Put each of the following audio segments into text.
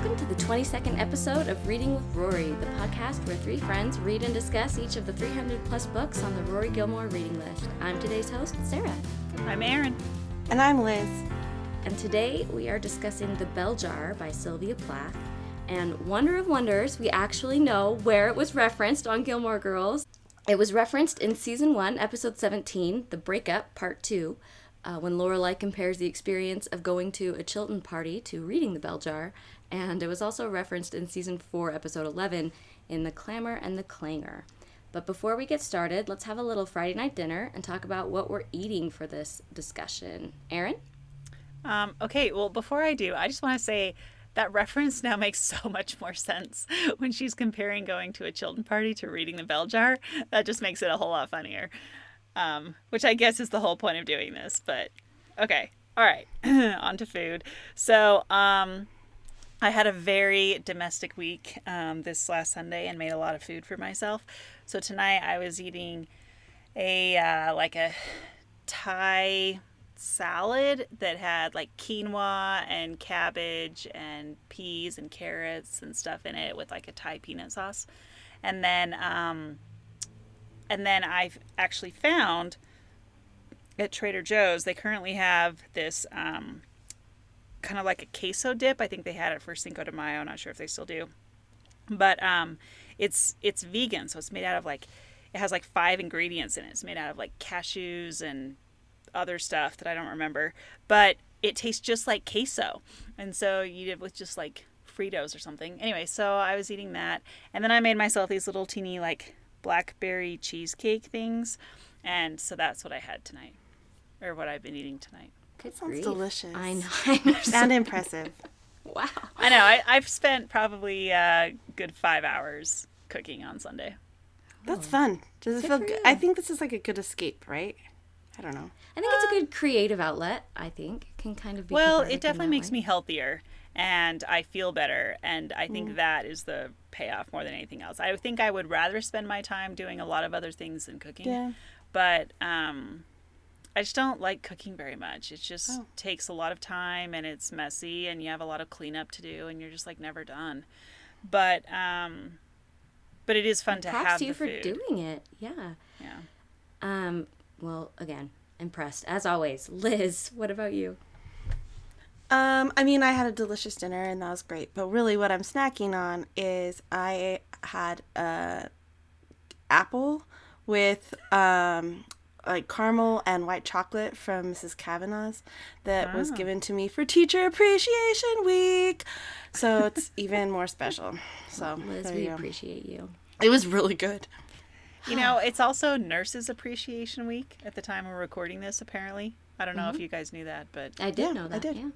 Welcome to the 22nd episode of Reading with Rory, the podcast where three friends read and discuss each of the 300 plus books on the Rory Gilmore reading list. I'm today's host, Sarah. I'm Erin. And I'm Liz. And today we are discussing The Bell Jar by Sylvia Plath. And wonder of wonders, we actually know where it was referenced on Gilmore Girls. It was referenced in season 1, episode 17, The Breakup, part 2, uh, when Lorelai compares the experience of going to a Chilton party to reading The Bell Jar, and it was also referenced in season 4, episode 11, in The Clamor and the Clangor. But before we get started, let's have a little Friday night dinner and talk about what we're eating for this discussion. Erin? Um, okay, well, before I do, I just want to say that reference now makes so much more sense when she's comparing going to a Chilton party to reading the bell jar. That just makes it a whole lot funnier um, which I guess is the whole point of doing this. But okay, all right, on to food. So, um, I had a very domestic week um, this last Sunday and made a lot of food for myself. So tonight I was eating a uh, like a Thai salad that had like quinoa and cabbage and peas and carrots and stuff in it with like a Thai peanut sauce. And then um, and then I've actually found at Trader Joe's, they currently have this um, kind of like a queso dip. I think they had it for Cinco de Mayo. Not sure if they still do. But um, it's it's vegan, so it's made out of like it has like five ingredients in it. It's made out of like cashews and other stuff that I don't remember. But it tastes just like queso. And so you did with just like Fritos or something. Anyway, so I was eating that. And then I made myself these little teeny like blackberry cheesecake things. And so that's what I had tonight, or what I've been eating tonight. Good sounds grief. delicious. I know. Sound impressive. Wow. I know. I, I've spent probably a good five hours cooking on Sunday. That's oh. fun. Does it good feel good? I think this is like a good escape, right? I don't know. I think uh, it's a uh, good creative outlet. I think can kind of be. Well, it definitely makes way. me healthier and I feel better. And I think mm. that is the payoff more than anything else. I think I would rather spend my time doing a lot of other things than cooking. Yeah. But um, I just don't like cooking very much. It just oh. takes a lot of time and it's messy and you have a lot of cleanup to do and you're just like never done. But um, but it is fun to have. to you for food. doing it. Yeah. Yeah. Um. Well, again, impressed as always. Liz, what about you? Um, I mean, I had a delicious dinner and that was great. But really, what I'm snacking on is I had a apple with um, like caramel and white chocolate from Mrs. Cavanaugh's that was ah. given to me for Teacher Appreciation Week. So it's even more special. So Liz, we appreciate you. It was really good. You know, it's also Nurses Appreciation Week at the time we're recording this. Apparently, I don't know mm-hmm. if you guys knew that, but I did yeah, know that. I did. Yeah.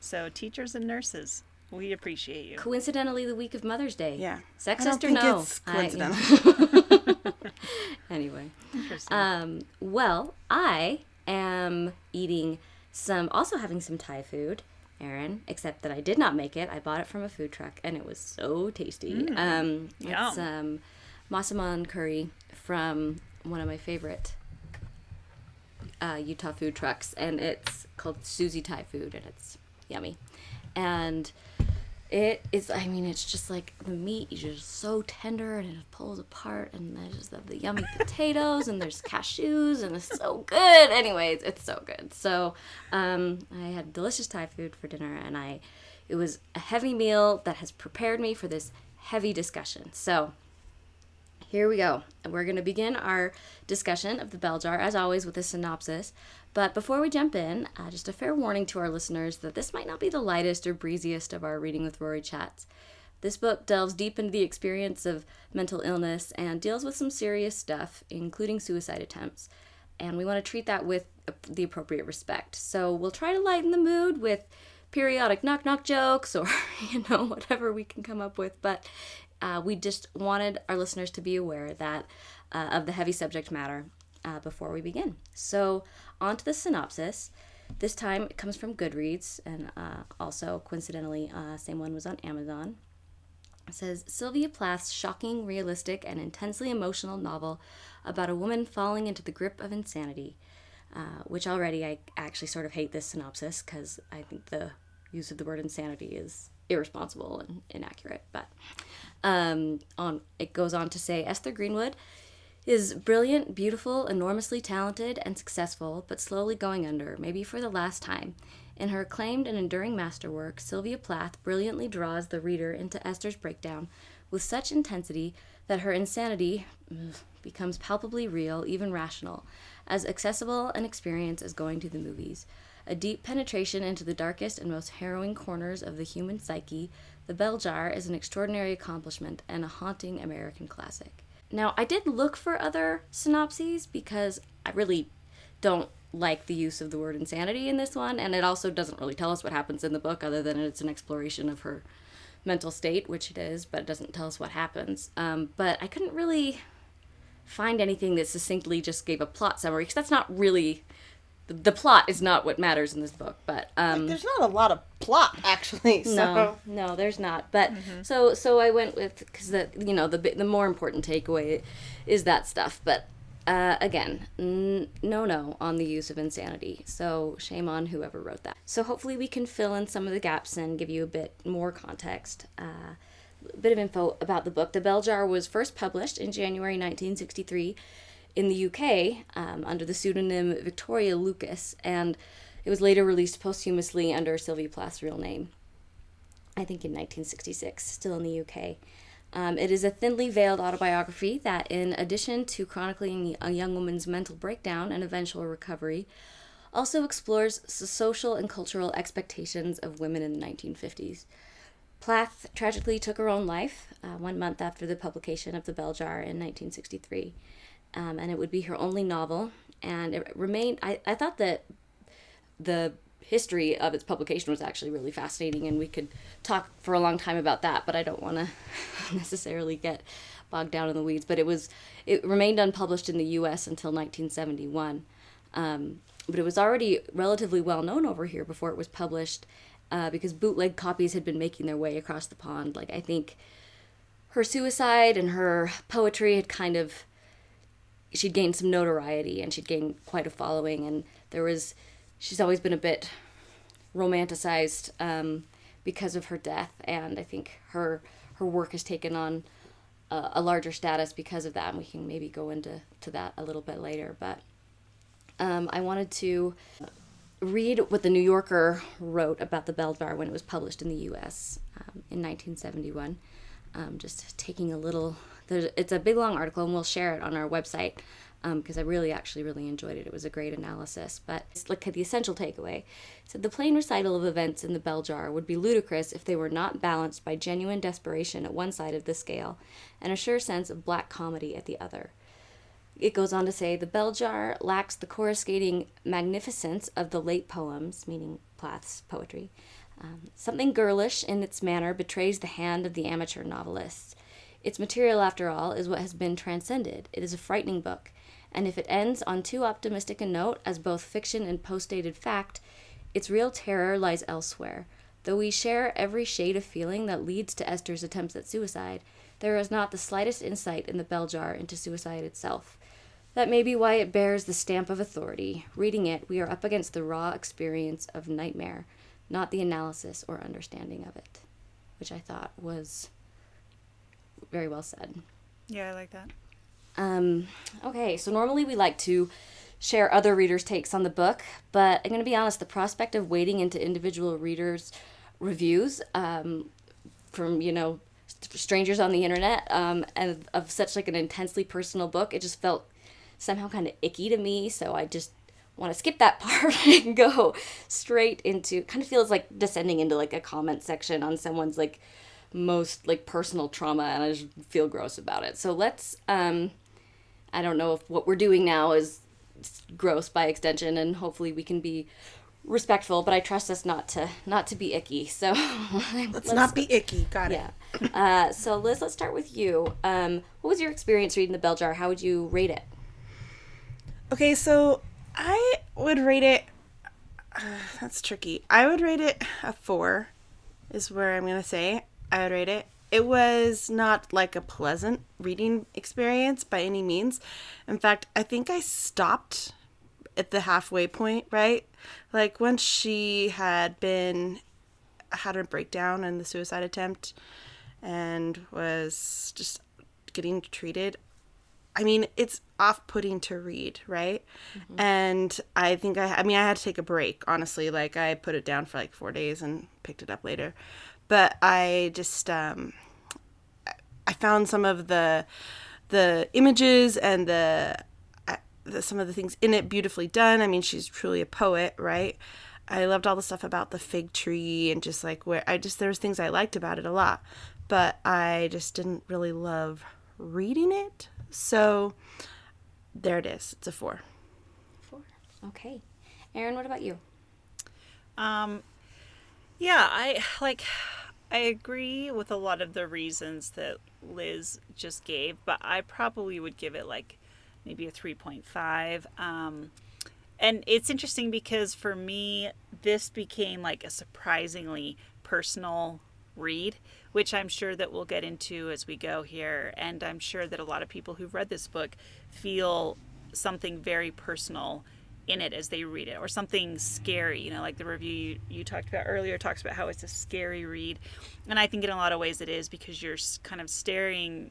So, teachers and nurses, we appreciate you. Coincidentally, the week of Mother's Day. Yeah. Sexist or no? It's coincidental. I, anyway. Um, well, I am eating some, also having some Thai food. Erin, except that I did not make it. I bought it from a food truck, and it was so tasty. Mm, um, yum. It's um, massaman curry from one of my favorite uh, Utah food trucks, and it's called Susie Thai Food, and it's yummy. And it is, I mean, it's just like the meat is just so tender and it pulls apart, and there's just the, the yummy potatoes, and there's cashews, and it's so good. Anyways, it's so good. So um, I had delicious Thai food for dinner, and I it was a heavy meal that has prepared me for this heavy discussion. So here we go. And we're going to begin our discussion of the bell jar, as always, with a synopsis. But before we jump in, uh, just a fair warning to our listeners that this might not be the lightest or breeziest of our Reading with Rory chats. This book delves deep into the experience of mental illness and deals with some serious stuff, including suicide attempts. And we want to treat that with the appropriate respect. So we'll try to lighten the mood with periodic knock knock jokes or, you know, whatever we can come up with. But uh, we just wanted our listeners to be aware that uh, of the heavy subject matter uh, before we begin. So, on to the synopsis. This time it comes from Goodreads, and uh, also coincidentally, uh, same one was on Amazon. It says Sylvia Plath's shocking, realistic, and intensely emotional novel about a woman falling into the grip of insanity. Uh, which already I actually sort of hate this synopsis because I think the use of the word insanity is irresponsible and inaccurate. But um, on it goes on to say Esther Greenwood is brilliant, beautiful, enormously talented, and successful, but slowly going under, maybe for the last time. In her acclaimed and enduring masterwork, Sylvia Plath brilliantly draws the reader into Esther's breakdown with such intensity that her insanity becomes palpably real, even rational, as accessible an experience as going to the movies. A deep penetration into the darkest and most harrowing corners of the human psyche, The Bell Jar is an extraordinary accomplishment and a haunting American classic. Now, I did look for other synopses because I really don't like the use of the word insanity in this one, and it also doesn't really tell us what happens in the book other than it's an exploration of her mental state, which it is, but it doesn't tell us what happens. Um, but I couldn't really find anything that succinctly just gave a plot summary because that's not really the plot is not what matters in this book but um there's not a lot of plot actually so no no there's not but mm-hmm. so so i went with because the you know the the more important takeaway is that stuff but uh, again, n- no, no on the use of insanity. So shame on whoever wrote that. So hopefully we can fill in some of the gaps and give you a bit more context. Uh, a bit of info about the book. The Bell Jar was first published in January 1963 in the UK um, under the pseudonym Victoria Lucas, and it was later released posthumously under Sylvia Plath's real name, I think in 1966, still in the UK. Um, it is a thinly veiled autobiography that, in addition to chronicling a young woman's mental breakdown and eventual recovery, also explores social and cultural expectations of women in the 1950s. Plath tragically took her own life uh, one month after the publication of The Bell Jar in 1963 um, and it would be her only novel. And it remained. I, I thought that the history of its publication was actually really fascinating, and we could talk for a long time about that. But I don't want to necessarily get bogged down in the weeds. But it was it remained unpublished in the U.S. until 1971. Um, but it was already relatively well known over here before it was published, uh, because bootleg copies had been making their way across the pond. Like I think her suicide and her poetry had kind of she'd gained some notoriety and she'd gained quite a following and there was she's always been a bit romanticized um, because of her death and i think her her work has taken on a, a larger status because of that and we can maybe go into to that a little bit later but um, i wanted to read what the new yorker wrote about the bell jar when it was published in the us um, in 1971 um, just taking a little it's a big long article, and we'll share it on our website because um, I really actually really enjoyed it. It was a great analysis. But look at the essential takeaway. said the plain recital of events in the bell jar would be ludicrous if they were not balanced by genuine desperation at one side of the scale and a sure sense of black comedy at the other. It goes on to say the bell jar lacks the coruscating magnificence of the late poems, meaning Plath's poetry. Um, something girlish in its manner betrays the hand of the amateur novelist. Its material, after all, is what has been transcended. It is a frightening book, and if it ends on too optimistic a note as both fiction and post dated fact, its real terror lies elsewhere. Though we share every shade of feeling that leads to Esther's attempts at suicide, there is not the slightest insight in the bell jar into suicide itself. That may be why it bears the stamp of authority. Reading it, we are up against the raw experience of nightmare, not the analysis or understanding of it, which I thought was very well said. Yeah, I like that. Um, okay, so normally we like to share other readers' takes on the book, but I'm going to be honest, the prospect of wading into individual readers' reviews um, from, you know, strangers on the internet um, and of such like an intensely personal book, it just felt somehow kind of icky to me. So I just want to skip that part and go straight into kind of feels like descending into like a comment section on someone's like most like personal trauma and I just feel gross about it. So let's um I don't know if what we're doing now is gross by extension and hopefully we can be respectful, but I trust us not to not to be icky. So let's, let's not be icky. Got yeah. it. uh, so Liz, let's start with you. Um, what was your experience reading the Bell Jar? How would you rate it? Okay, so I would rate it. Uh, that's tricky. I would rate it a four. Is where I'm gonna say. I would rate it. It was not like a pleasant reading experience by any means. In fact, I think I stopped at the halfway point, right? Like once she had been had a breakdown in the suicide attempt and was just getting treated. I mean, it's off-putting to read, right? Mm-hmm. And I think I, I mean, I had to take a break. Honestly, like I put it down for like four days and picked it up later. But I just, um, I found some of the, the images and the, the some of the things in it beautifully done. I mean, she's truly a poet, right? I loved all the stuff about the fig tree and just like where I just there was things I liked about it a lot, but I just didn't really love reading it. So there it is. It's a four. Four. Okay. Erin, what about you? Um, yeah, I like. I agree with a lot of the reasons that Liz just gave, but I probably would give it like maybe a 3.5. Um, and it's interesting because for me, this became like a surprisingly personal read, which I'm sure that we'll get into as we go here. And I'm sure that a lot of people who've read this book feel something very personal in it as they read it or something scary you know like the review you, you talked about earlier talks about how it's a scary read and i think in a lot of ways it is because you're kind of staring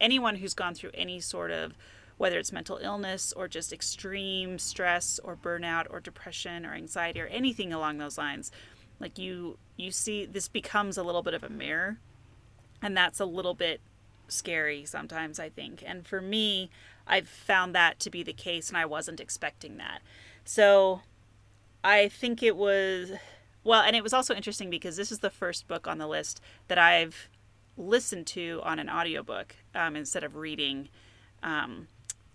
anyone who's gone through any sort of whether it's mental illness or just extreme stress or burnout or depression or anxiety or anything along those lines like you you see this becomes a little bit of a mirror and that's a little bit scary sometimes i think. And for me i've found that to be the case and i wasn't expecting that. So i think it was well and it was also interesting because this is the first book on the list that i've listened to on an audiobook um, instead of reading um,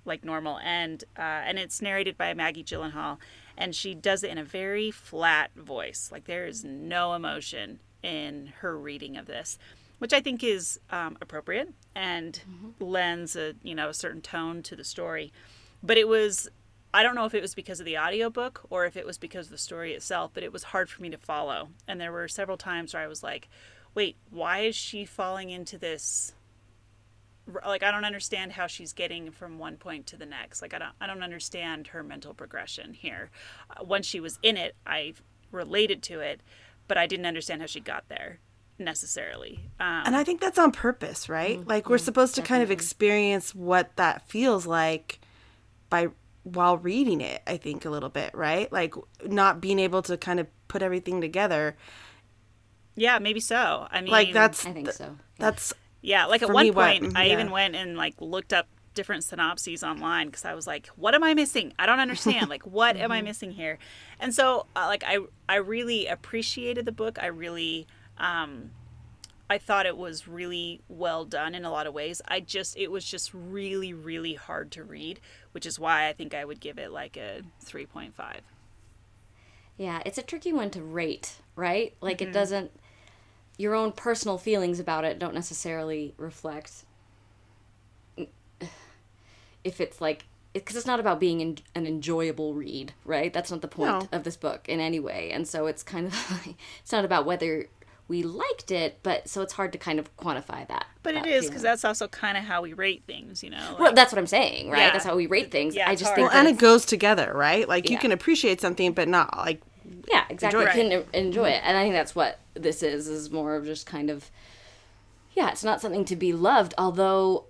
like normal, and uh, and it's narrated by Maggie Gyllenhaal, and she does it in a very flat voice. Like there is no emotion in her reading of this, which I think is um, appropriate and mm-hmm. lends a you know a certain tone to the story. But it was I don't know if it was because of the audiobook or if it was because of the story itself, but it was hard for me to follow. And there were several times where I was like, wait, why is she falling into this like I don't understand how she's getting from one point to the next. Like I don't I don't understand her mental progression here. Uh, once she was in it, I related to it, but I didn't understand how she got there necessarily. Um, and I think that's on purpose, right? Mm-hmm. Like we're supposed to Definitely. kind of experience what that feels like by while reading it, I think a little bit, right? Like not being able to kind of put everything together. Yeah, maybe so. I mean, like that's I think so. That's yeah, like at one me, point, what, I yeah. even went and like looked up different synopses online because I was like, what am I missing? I don't understand. like, what am I mm-hmm. missing here? And so, uh, like, I I really appreciated the book. I really, um, I thought it was really well done in a lot of ways. I just, it was just really, really hard to read, which is why I think I would give it like a three point five. Yeah, it's a tricky one to rate, right? Like, mm-hmm. it doesn't your own personal feelings about it don't necessarily reflect if it's like because it's not about being an enjoyable read, right? That's not the point no. of this book in any way. And so it's kind of it's not about whether we liked it, but so it's hard to kind of quantify that. But that it is because that's also kind of how we rate things, you know. Like, well, that's what I'm saying, right? Yeah. That's how we rate things. Yeah, I just hard. think, well, and it goes together, right? Like yeah. you can appreciate something, but not like yeah, exactly. Enjoy can enjoy it, and I think that's what this is. Is more of just kind of yeah, it's not something to be loved, although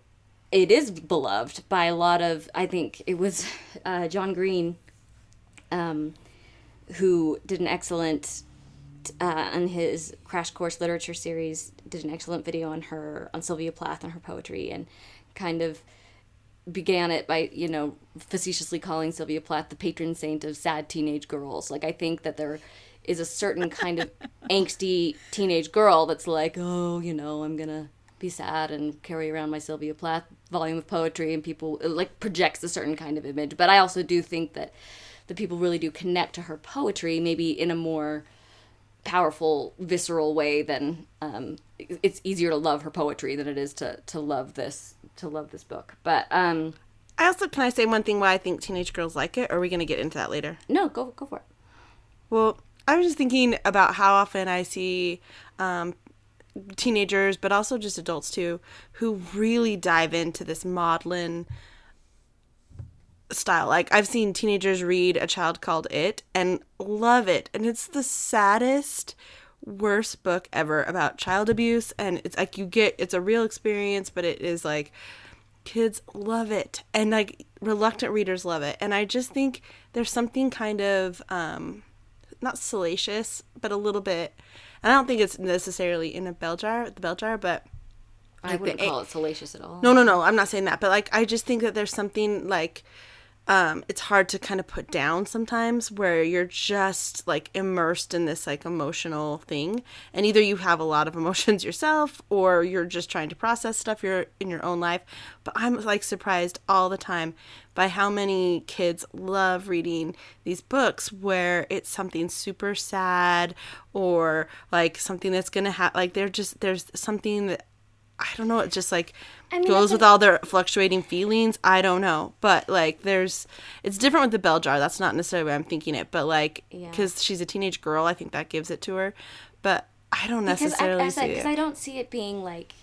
it is beloved by a lot of. I think it was uh, John Green, um, who did an excellent uh, on his crash course literature series did an excellent video on her on Sylvia Plath and her poetry and kind of began it by you know facetiously calling Sylvia Plath the patron saint of sad teenage girls. Like I think that there is a certain kind of angsty teenage girl that's like, oh, you know, I'm gonna be sad and carry around my Sylvia Plath volume of poetry, and people like projects a certain kind of image. But I also do think that the people really do connect to her poetry, maybe in a more powerful, visceral way than um, it's easier to love her poetry than it is to to love this to love this book. But um, I also can I say one thing why I think teenage girls like it, or are we going to get into that later? No, go go for it. Well, I was just thinking about how often I see um, teenagers, but also just adults too, who really dive into this maudlin style. Like I've seen teenagers read A Child Called It and love it, and it's the saddest, worst book ever about child abuse. And it's like you get it's a real experience but it is like kids love it. And like reluctant readers love it. And i just think there's something kind of um not salacious but a little bit i don't think it's necessarily in a bell jar the bell jar but I wouldn't call it salacious at all. no no no i'm not saying that but like i just think that there's something like um it's hard to kind of put down sometimes where you're just like immersed in this like emotional thing. And either you have a lot of emotions yourself or you're just trying to process stuff you're in your own life. But i'm like surprised all the time by how many kids love reading these books where it's something super sad or like something that's gonna have like they're just there's something that I don't know. It just like mean, goes with all their fluctuating feelings. I don't know, but like there's, it's different with the bell jar. That's not necessarily what I'm thinking it, but like Yeah. because she's a teenage girl, I think that gives it to her. But I don't because I, necessarily I, see because. I don't see it being like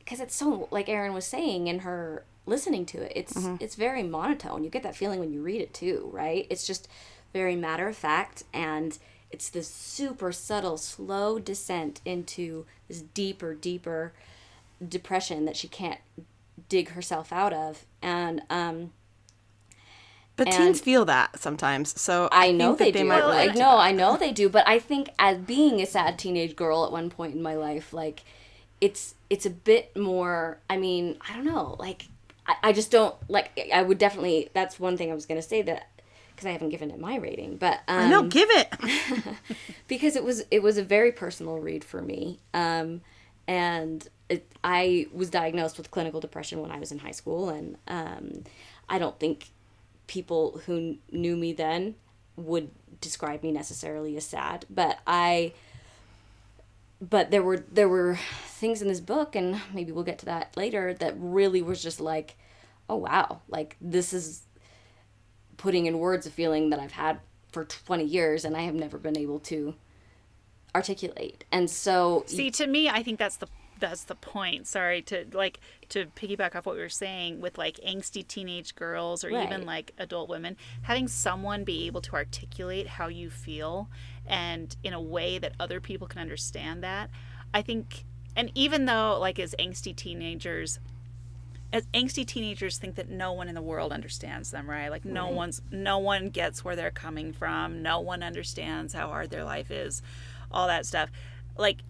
because it's so like Erin was saying in her listening to it it's Mm-hmm. it's very monotone you get that feeling when you read it too right it's just very matter of fact and it's this super subtle slow descent into this deeper deeper depression that she can't dig herself out of and um but and- teens feel that sometimes, so I know think they, that do. might like, no. I know they do. But I think as being a sad teenage girl at one point in my life, like it's it's a bit more. I mean, I don't know. Like I, I just don't like. I would definitely. That's one thing I was gonna say that because I haven't given it my rating, but um, I know, give it. because it was it was a very personal read for me um, and it, i was diagnosed with clinical depression when i was in high school and um, i don't think people who kn- knew me then would describe me necessarily as sad but i but there were there were things in this book and maybe we'll get to that later that really was just like oh wow like this is putting in words a feeling that I've had for 20 years and I have never been able to articulate. And so See, to me, I think that's the that's the point. Sorry to like to piggyback off what we were saying with like angsty teenage girls or even like adult women, having someone be able to articulate how you feel and in a way that other people can understand that. I think and even though like as angsty teenagers as angsty teenagers think that no one in the world understands them, right? Like no one's no one gets where they're coming from. No one understands how hard their life is. All that stuff. Like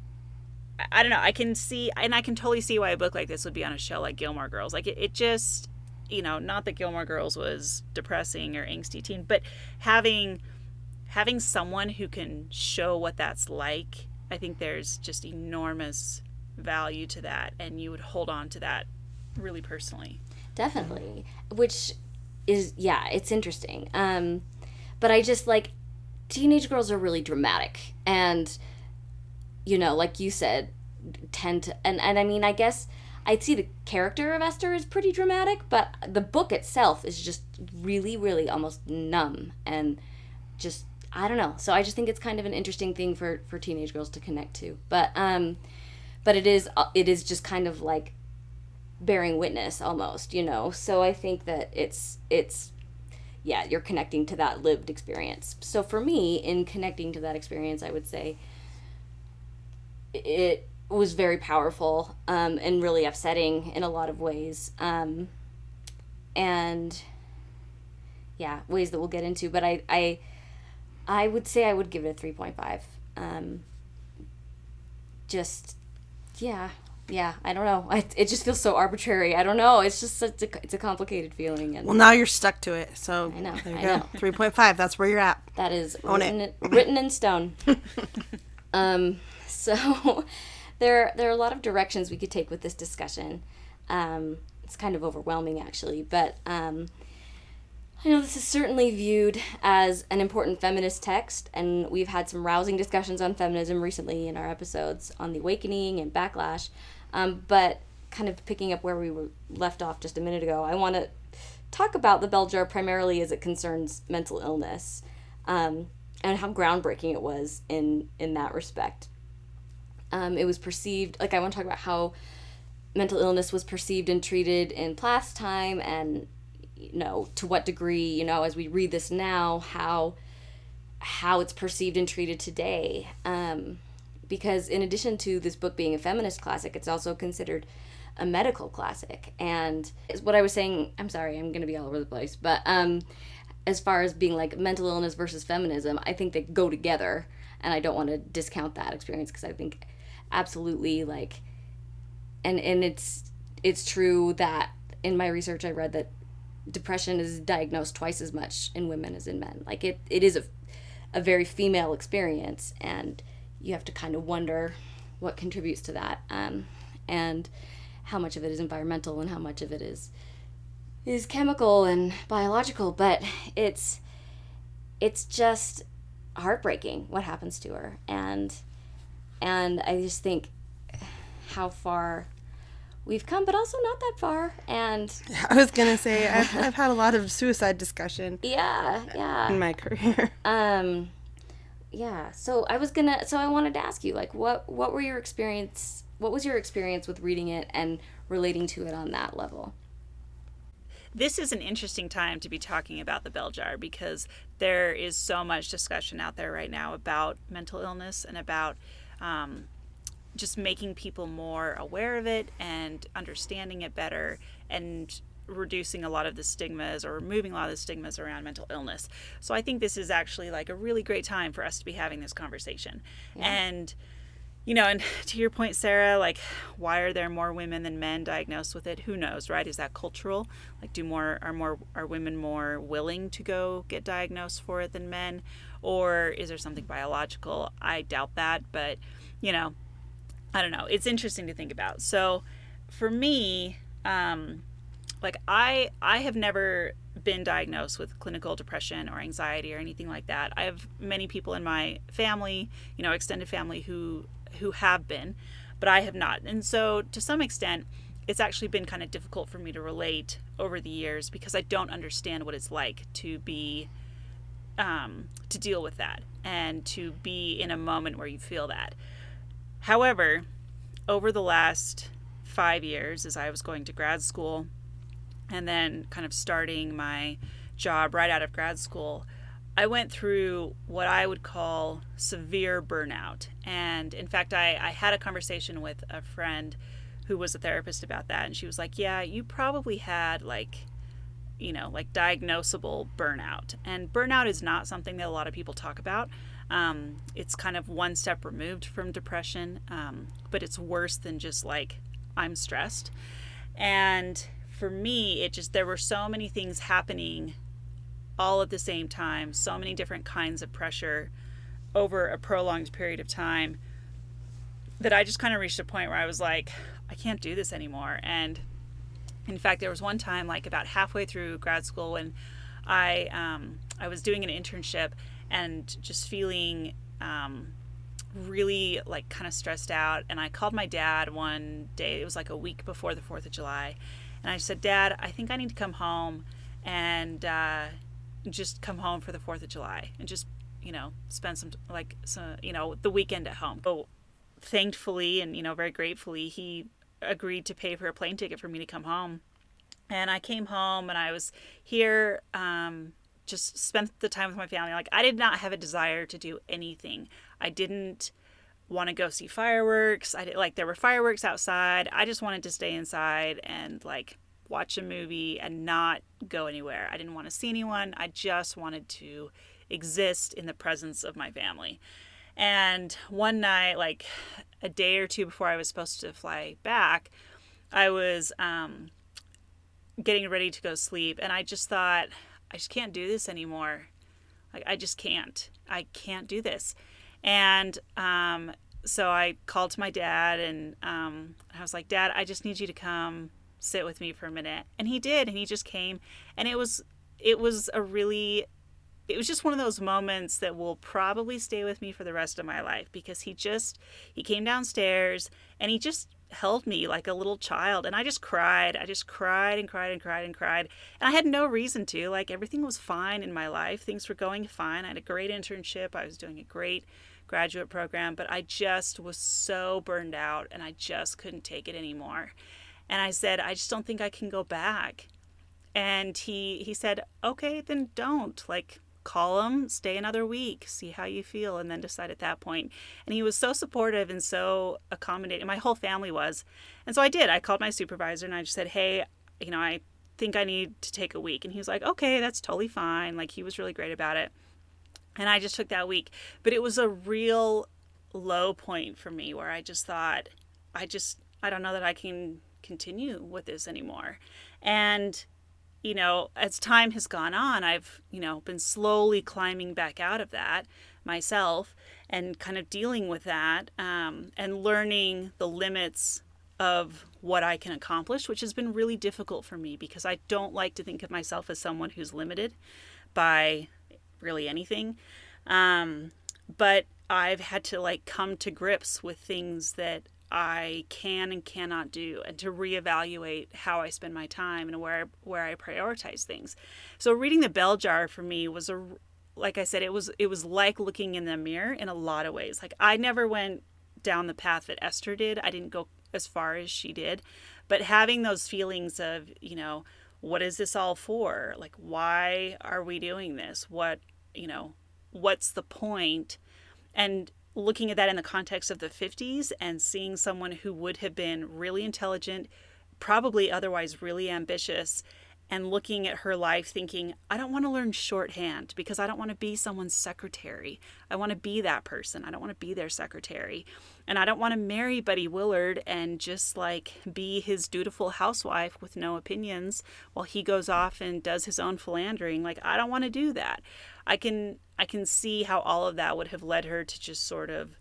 I- don't know. I can see and I can totally see why a book like this would be on a show like Gilmore Girls. Like it, it just you know, not that Gilmore Girls was depressing or angsty teen, but having having someone who can show what that's like, I think there's just enormous value to that and you would hold on to that really personally. definitely, which is, yeah, it's interesting. Um, but I just like, teenage girls are really dramatic. And, you know, like you said, tend to, and, and I mean, I guess I'd see the character of Esther is pretty dramatic, but the book itself is just really, really almost numb and just I don't know. So I just think it's kind of an interesting thing for for teenage girls to connect to. But um but it is uh, it is just kind of like bearing witness almost, you know. So I think that it's it's yeah, you're connecting to that lived experience. So for me, in connecting to that experience, I would say it was very powerful um, and really upsetting in a lot of ways. Um, and yeah, ways that we'll get into. But I, I, I would say I would give it a three point five. Um, just, yeah, yeah. I don't know. I, it just feels so arbitrary. I don't know. It's just such a, it's a complicated feeling, and Well, now you're stuck to it. So I know, there you I go. know. Three point five. That's where you're at. that is Own written, in- written in stone. um, so there there are a lot of directions we could take with this discussion. Um, it's kind of overwhelming actually, but um, I know this is certainly viewed as an important feminist text, and we've had some rousing discussions on feminism recently in our episodes on the awakening and backlash. Um, but kind of picking up where we were left off just a minute ago, I want to talk about the bell jar primarily as it concerns mental illness um, and how groundbreaking it was in in that respect. Um, it was perceived like I want to talk about how mental illness was perceived and treated in past time and you know to what degree you know as we read this now how how it's perceived and treated today um, because in addition to this book being a feminist classic, it's also considered a medical classic. And what I was saying, I'm sorry, I'm going to be all over the place, but um, as far as being like mental illness versus feminism, I think they go together. And I don't want to discount that experience because I think absolutely like, and and it's it's true that in my research I read that depression is diagnosed twice as much in women as in men. Like it, it is a, a very female experience, and you have to kind of wonder what contributes to that, um, and how much of it is environmental and how much of it is is chemical and biological. But it's it's just heartbreaking what happens to her, and and I just think how far we've come, but also not that far. And I was gonna say I've, I've had a lot of suicide discussion. Yeah, yeah. In my career. Um, yeah. So I was gonna. So I wanted to ask you, like, what what were your experience? What was your experience with reading it and relating to it on that level? This is an interesting time to be talking about the bell jar because there is so much discussion out there right now about mental illness and about um, just making people more aware of it and understanding it better and reducing a lot of the stigmas or removing a lot of the stigmas around mental illness. So I think this is actually like a really great time for us to be having this conversation. Yeah. And you know, and to your point, Sarah, like, why are there more women than men diagnosed with it? Who knows, right? Is that cultural? Like, do more are more are women more willing to go get diagnosed for it than men, or is there something biological? I doubt that, but you know, I don't know. It's interesting to think about. So for me, um, like I I have never been diagnosed with clinical depression or anxiety or anything like that. I have many people in my family, you know, extended family who who have been, but I have not. And so to some extent, it's actually been kind of difficult for me to relate over the years because I don't understand what it's like to be um, to deal with that and to be in a moment where you feel that. However, over the last five years, as I was going to grad school and then kind of starting my job right out of grad school, I went through what I would call severe burnout. And in fact, I, I had a conversation with a friend who was a therapist about that. And she was like, Yeah, you probably had like, you know, like diagnosable burnout. And burnout is not something that a lot of people talk about. Um, it's kind of one step removed from depression, um, but it's worse than just like I'm stressed. And for me, it just, there were so many things happening all at the same time, so many different kinds of pressure over a prolonged period of time that I just kind of reached a point where I was like, I can't do this anymore. And in fact, there was one time, like about halfway through grad school, when I um, I was doing an internship, and just feeling um, really like kind of stressed out. And I called my dad one day, it was like a week before the 4th of July. And I said, Dad, I think I need to come home and uh, just come home for the 4th of July and just, you know, spend some, like, some, you know, the weekend at home. So thankfully and, you know, very gratefully, he agreed to pay for a plane ticket for me to come home. And I came home and I was here um, just spent the time with my family. Like I did not have a desire to do anything. I didn't want to go see fireworks. I did like there were fireworks outside. I just wanted to stay inside and like watch a movie and not go anywhere. I didn't want to see anyone. I just wanted to exist in the presence of my family. And one night, like a day or two before I was supposed to fly back, I was um, getting ready to go sleep, and I just thought, I just can't do this anymore. Like I just can't. I can't do this. And um, so I called to my dad and um, I was like, Dad, I just need you to come sit with me for a minute. And he did, and he just came, and it was it was a really it was just one of those moments that will probably stay with me for the rest of my life because he just he came downstairs and he just held me like a little child and I just cried. I just cried and cried and cried and cried. And I had no reason to. Like everything was fine in my life. Things were going fine. I had a great internship. I was doing a great graduate program, but I just was so burned out and I just couldn't take it anymore. And I said, I just don't think I can go back. And he he said, "Okay, then don't. Like call him, stay another week, see how you feel, and then decide at that point. And he was so supportive and so accommodating. My whole family was. And so I did. I called my supervisor and I just said, hey, you know, I think I need to take a week. And he was like, okay, that's totally fine. Like, he was really great about it. And I just took that week. But it was a real low point for me where I just thought, I just, I don't know that I can continue with this anymore. And you know, as time has gone on, I've, you know, been slowly climbing back out of that myself and kind of dealing with that um, and learning the limits of what I can accomplish, which has been really difficult for me because I don't like to think of myself as someone who's limited by really anything. Um, but I've had to like come to grips with things that I can and cannot do and to reevaluate how I spend my time and where where I prioritize things. So reading the bell jar for me was a like I said it was it was like looking in the mirror in a lot of ways. Like I never went down the path that Esther did. I didn't go as far as she did. But having those feelings of, you know, what is this all for? Like why are we doing this? What, you know, what's the point? And looking at that in the context of the 50s and seeing someone who would have been really intelligent, probably otherwise really ambitious, and looking at her life thinking, I don't want to learn shorthand because I don't want to be someone's secretary. I want to be that person. I don't want to be their secretary. And I don't want to marry Buddy Willard and just like be his dutiful housewife with no opinions while he goes off and does his own philandering. Like, I don't want to do that. I can I can see how all of that would have led her to just sort of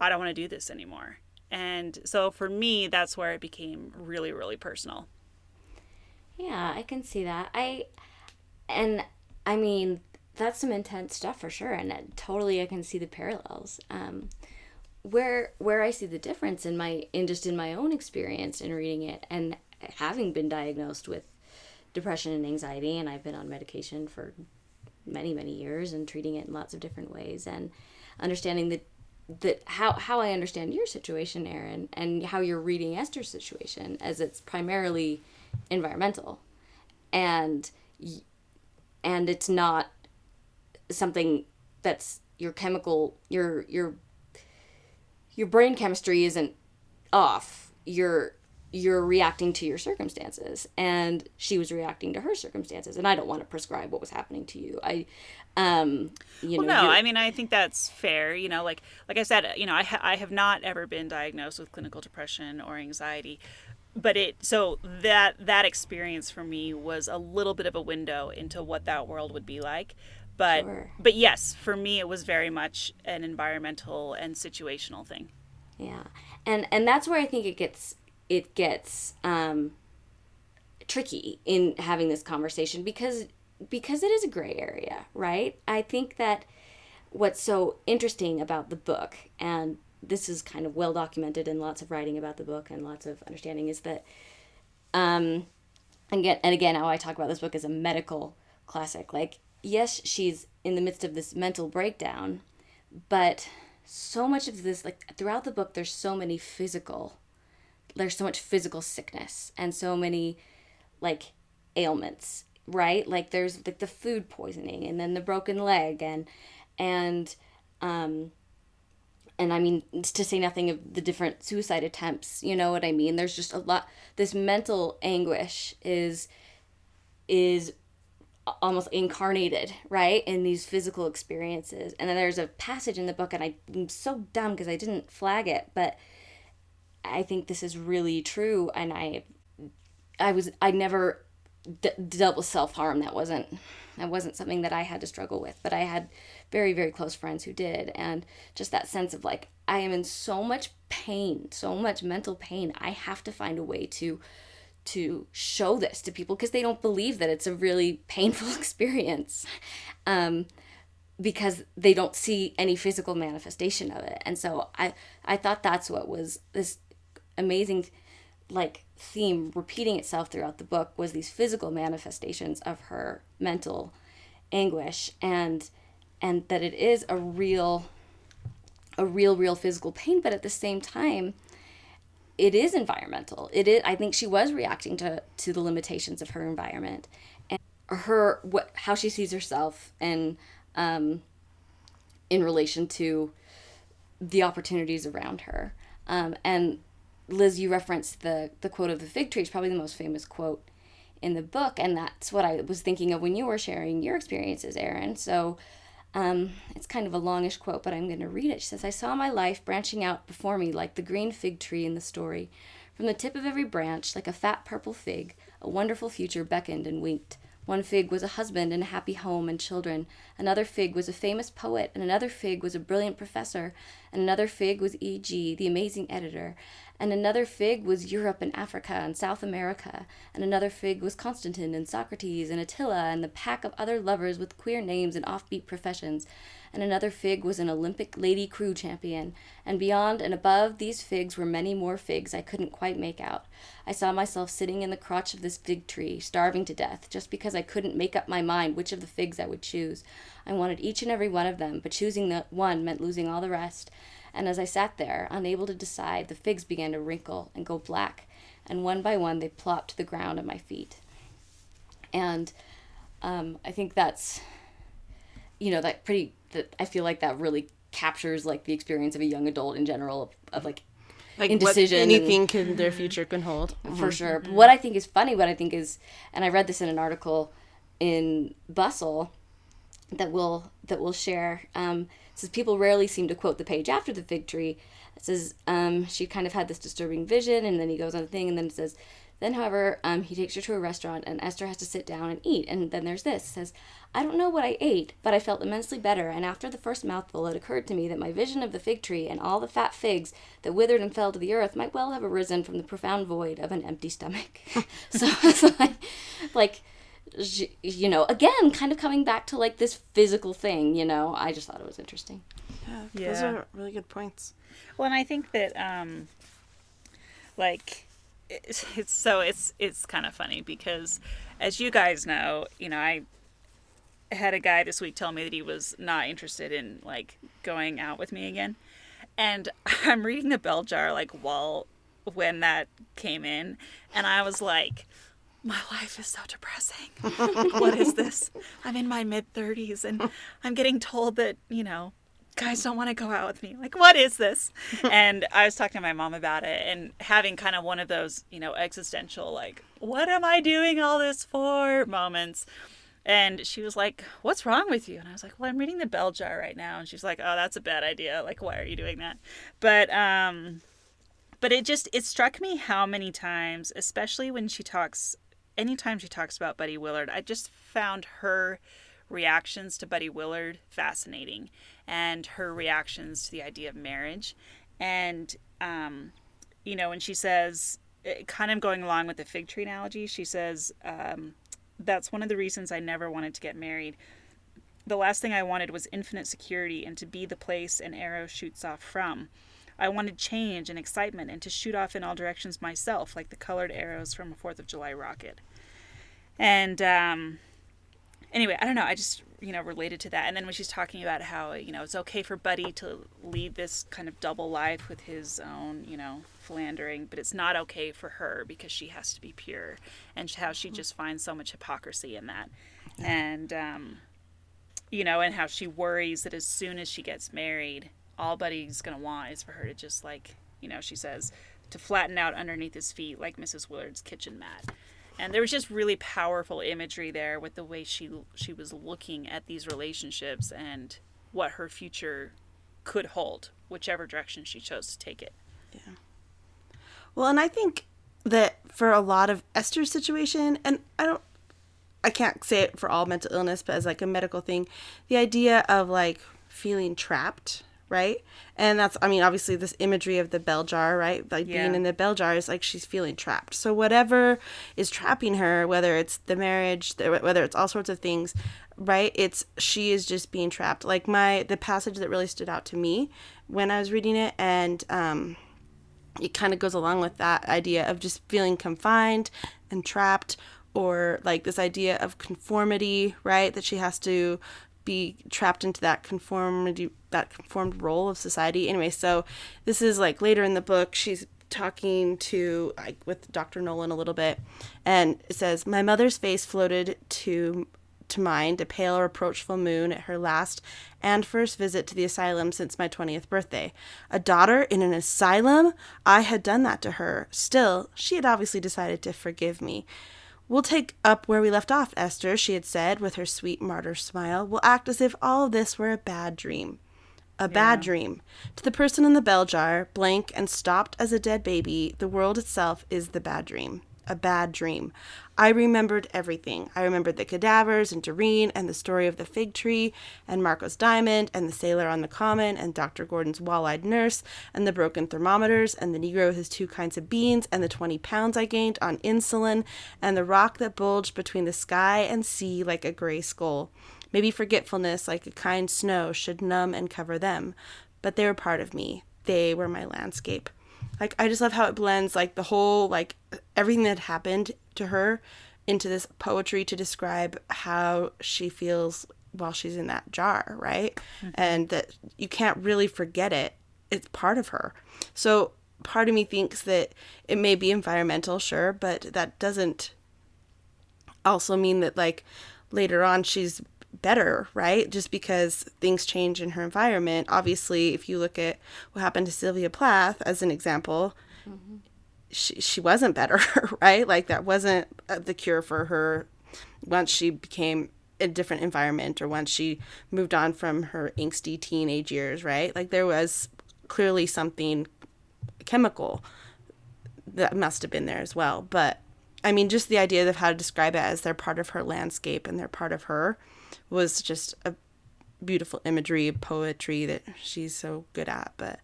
I don't want to do this anymore. And so for me that's where it became really really personal. Yeah, I can see that. I and I mean that's some intense stuff for sure and totally I can see the parallels. Um where where I see the difference in my in just in my own experience in reading it and having been diagnosed with depression and anxiety and I've been on medication for many many years and treating it in lots of different ways and understanding that that how how I understand your situation, Erin, and how you're reading Esther's situation as it's primarily environmental, and and it's not something that's your chemical your your your brain chemistry isn't off. You're you're reacting to your circumstances. And she was reacting to her circumstances. And i don't want to prescribe what was happening to you. I um you well, know no i mean i think that's fair you know like like i said you know i, ha- I have not ever been diagnosed with clinical depression or anxiety. But it so that that experience for me was a little bit of a window into what that world would be like. But sure. but yes for me it was very much an environmental and situational thing. Yeah. And and that's where i think it gets it gets um, tricky in having this conversation because because it is a gray area, right? I think that what's so interesting about the book, and this is kind of well documented in lots of writing about the book and lots of understanding, is that, um, and again, and again, how I talk about this book as a medical classic. Like, yes, she's in the midst of this mental breakdown, but so much of this, like throughout the book, there's so many physical there's so much physical sickness and so many like ailments right? Like there's like the food poisoning and then the broken leg and and um and i mean to say nothing of the different suicide attempts you know what i mean? There's just a lot this mental anguish is is almost incarnated right in these physical experiences. And then there's a passage in the book and i'm so dumb because i didn't flag it but I think this is really true, and I, I was I never d- dealt with self harm. That wasn't that wasn't something that I had to struggle with, but I had very very close friends who did, and just that sense of like I am in so much pain, so much mental pain. I have to find a way to to show this to people because they don't believe that it's a really painful experience. Um, because they don't see any physical manifestation of it. And so I I thought that's what was this amazing like theme repeating itself throughout the book was these physical manifestations of her mental anguish and and that it is a real a real real physical pain but at the same time it is environmental it is i think she was reacting to to the limitations of her environment and her what how she sees herself and um, in relation to the opportunities around her. Um, and Liz, you referenced the the quote of the fig tree. It's probably the most famous quote in the book, and that's what I was thinking of when you were sharing your experiences, Erin. So. Um, it's kind of a longish quote, but I'm going to read it. She says, I saw my life branching out before me like the green fig tree in the story. From the tip of every branch, like a fat purple fig, a wonderful future beckoned and winked. One fig was a husband and a happy home and children. Another fig was a famous poet, and another fig was a brilliant professor, and another fig was E.G., the amazing editor, and another fig was Europe and Africa and South America, and another fig was Constantine and Socrates and Attila and the pack of other lovers with queer names and offbeat professions, and another fig was an Olympic lady crew champion, and beyond and above these figs were many more figs I couldn't quite make out. I saw myself sitting in the crotch of this fig tree, starving to death, just because I couldn't make up my mind which of the figs I would choose. I wanted each and every one of them, but choosing the one meant losing all the rest. And as I sat there, unable to decide, the figs began to wrinkle and go black, and one by one they plopped to the ground at my feet. And um, I think that's, you know, that pretty that I feel like that really captures like the experience of a young adult in general of, of like like indecision what and- anything can their future can hold. for sure. But what I think is funny, what I think is, and I read this in an article in Bustle that we'll that we'll share. Um, says people rarely seem to quote the page after the fig tree. It says um, she kind of had this disturbing vision, and then he goes on the thing, and then it says. Then, however, um, he takes her to a restaurant, and Esther has to sit down and eat. And then there's this says, I don't know what I ate, but I felt immensely better. And after the first mouthful, it occurred to me that my vision of the fig tree and all the fat figs that withered and fell to the earth might well have arisen from the profound void of an empty stomach. so it's like, like, you know, again, kind of coming back to like this physical thing. You know, I just thought it was interesting. Yeah, those are really good points. Well, and I think that um like it's, it's so it's it's kind of funny because as you guys know, you know, I had a guy this week tell me that he was not interested in like going out with me again. And I'm reading the bell jar like while when that came in and I was like my life is so depressing. what is this? I'm in my mid 30s and I'm getting told that, you know, guys don't want to go out with me. Like, what is this? and I was talking to my mom about it and having kind of one of those, you know, existential, like, what am I doing all this for moments. And she was like, What's wrong with you? And I was like, Well, I'm reading the bell jar right now. And she's like, Oh, that's a bad idea. Like, why are you doing that? But, um, but it just, it struck me how many times, especially when she talks, anytime she talks about Buddy Willard, I just found her reactions to Buddy Willard fascinating and her reactions to the idea of marriage. And, um, you know, when she says, eh, kind of going along with the fig tree analogy, she says, um, that's one of the reasons I never wanted to get married. The last thing I wanted was infinite security and to be the place an arrow shoots off from. I wanted change and excitement and to shoot off in all directions myself, like the colored arrows from a Fourth of July rocket. And um, anyway, I don't know. I just you know related to that. And then when she's talking about how you know it's okay for Buddy to lead this kind of double life with his own you know philandering, but it's not okay for her because she has to be pure, and how she just finds so much hypocrisy in that. And um, you know, and how she worries that as soon as she gets married, all Buddy's gonna want is for her to just like you know she says to flatten out underneath his feet like Mrs. Willard's kitchen mat and there was just really powerful imagery there with the way she she was looking at these relationships and what her future could hold whichever direction she chose to take it Yeah. Well, and I think that for a lot of Esther's situation, and I don't, I can't say it for all mental illness, but as like a medical thing, the idea of like feeling trapped, right? And that's, I mean, obviously this imagery of the bell jar, right? Like Yeah. being in the bell jar is like she's feeling trapped. So whatever is trapping her, whether it's the marriage, the- whether it's all sorts of things, right? It's she is just being trapped. Like my the passage that really stood out to me when I was reading it, and um, it kind of goes along with that idea of just feeling confined and trapped or like this idea of conformity right that she has to be trapped into that conformity that conformed role of society anyway so this is like later in the book she's talking to like with Dr. Nolan a little bit, and it says, "My mother's face floated to to mind, a pale, reproachful moon at her last and first visit to the asylum since my 20th birthday. A daughter in an asylum? I had done that to her. Still, she had obviously decided to forgive me. We'll take up where we left off, Esther, she had said with her sweet martyr smile. We'll act as if all of this were a bad dream. A bad dream. To the person in the bell jar, blank and stopped as a dead baby, the world itself is the bad dream. A bad dream. I remembered everything. I remembered the cadavers and Doreen and the story of the fig tree and Marco's diamond and the sailor on the common and Dr. Gordon's wall-eyed nurse and the broken thermometers and the Negro with his two kinds of beans and the 20 pounds I gained on insulin and the rock that bulged between the sky and sea like a gray skull. Maybe forgetfulness, like a kind snow, should numb and cover them. But they were part of me. They were my landscape. Like I just love how it blends like the whole like everything that happened to her into this poetry to describe how she feels while she's in that jar, right? Mm-hmm. And that you can't really forget it. It's part of her. So part of me thinks that it may be environmental, sure, but that doesn't also mean that like later on she's better, right? Just because things change in her environment. Obviously, if you look at what happened to Sylvia Plath as an example, mm-hmm. She she wasn't better, right? Like that wasn't uh, the cure for her once she became a different environment or once she moved on from her angsty teenage years, right? Like there was clearly something chemical that must have been there as well. But I mean, just the idea of how to describe it as they're part of her landscape and they're part of her was just a beautiful imagery, poetry that she's so good at. But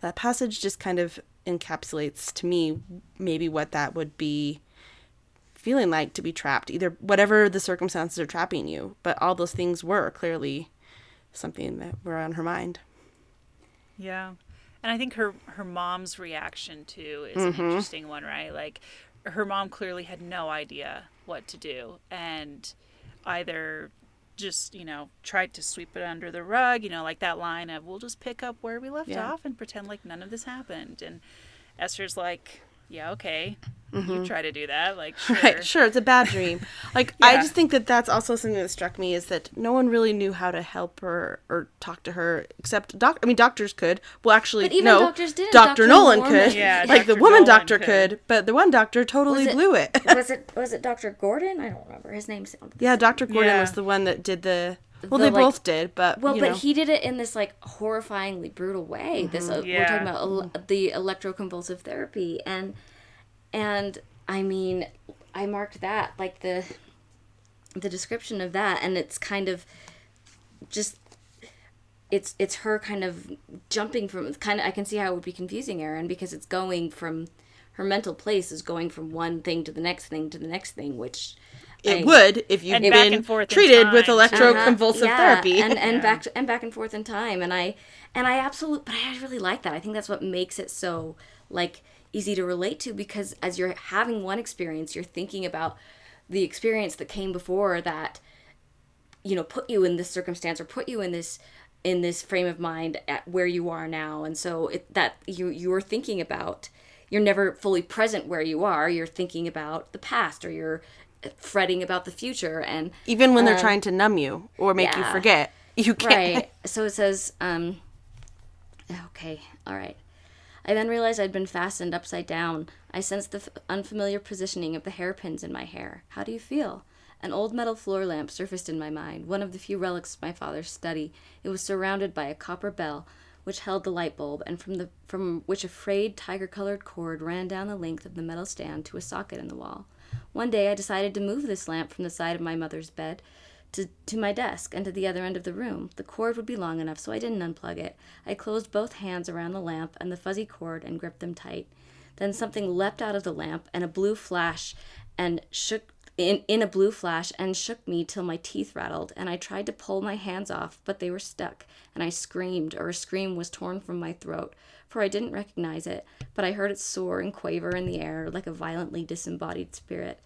that passage just kind of encapsulates to me maybe what that would be feeling like to be trapped, either whatever the circumstances are trapping you. But all those things were clearly something that were on her mind. Yeah. And I think her her mom's reaction too is an mm-hmm. interesting one, right? Like her mom clearly had no idea what to do and either just, you know, tried to sweep it under the rug, you know, like that line of we'll just pick up where we left Yeah. off and pretend like none of this happened. And Esther's like, yeah, okay. You mm-hmm. try to do that, like sure. Right, sure, it's a bad dream. Like I just think that that's also something that struck me is that no one really knew how to help her or talk to her except doc. I mean, doctors could. Well, actually, But even no. doctors didn't. Doctor Dr. Nolan Norman- could. Yeah, like the woman Nolan doctor could. could. but the one doctor totally it- blew it. was it was it Dr. Gordon? I don't remember his name. sounded- yeah, Doctor Gordon Yeah. was the one that did the. Well, The, they like- both did, but Well, you but know. he did it in this like horrifyingly brutal way. This uh, we're talking about el- the electroconvulsive therapy, and and I mean, I marked that like the the description of that, and it's kind of just it's it's her kind of jumping from kind of I can see how it would be confusing Erin because it's going from her mental place is going from one thing to the next thing to the next thing, which it I- would if you've And been back and forth treated with electroconvulsive Uh-huh, yeah, therapy. and and back to, and back and forth in time. And i and i absolutely but i really like that. I think that's what makes it so like easy to relate to because as you're having one experience you're thinking about the experience that came before that you know put you in this circumstance or put you in this in this frame of mind at where you are now. And so it that you you're thinking about you're never fully present where you are. You're thinking about the past or you're fretting about the future and Even when they're trying to numb you or make you forget, you can't. right. So it says um okay all right. I then realized i'd been fastened upside down. I sensed the f- unfamiliar positioning of the hairpins in my hair. How do you feel? An old metal floor lamp surfaced in my mind one of the few relics of my father's study it was surrounded by a copper bell which held the light bulb and from the from which a frayed tiger colored cord ran down the length of the metal stand to a socket in the wall one day i decided to move this lamp from the side of my mother's bed to, to my desk and to the other end of the room. The cord would be long enough, so I didn't unplug it. I closed both hands around the lamp and the fuzzy cord and gripped them tight. Then something leapt out of the lamp and a blue flash and shook in, in a blue flash and shook me till my teeth rattled, and I tried to pull my hands off, but they were stuck, and I screamed, or a scream was torn from my throat, for I didn't recognize it, but I heard it soar and quaver in the air like a violently disembodied spirit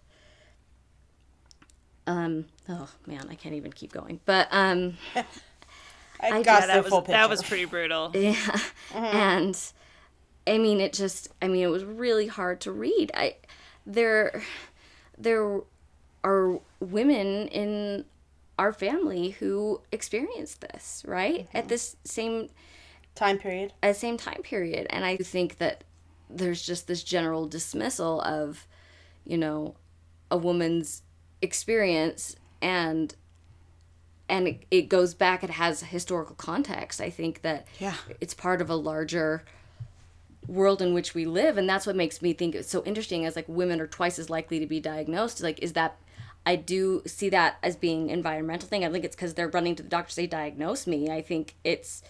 um oh man i can't even keep going but um I I got just- that full was that was pretty brutal. yeah Mm-hmm. and I mean, it just, I mean, it was really hard to read. I, there, there are women in our family who experienced this, right? At mm-hmm. this same Time period. at the same time period. And I think that there's just this general dismissal of, you know, a woman's experience and and it, it goes back it has historical context i think that Yeah. it's part of a larger world in which we live and that's what makes me think it's so interesting as like women are twice as likely to be diagnosed like is that i do see that as being environmental thing i think it's because they're running to the doctor to say diagnose me i think it's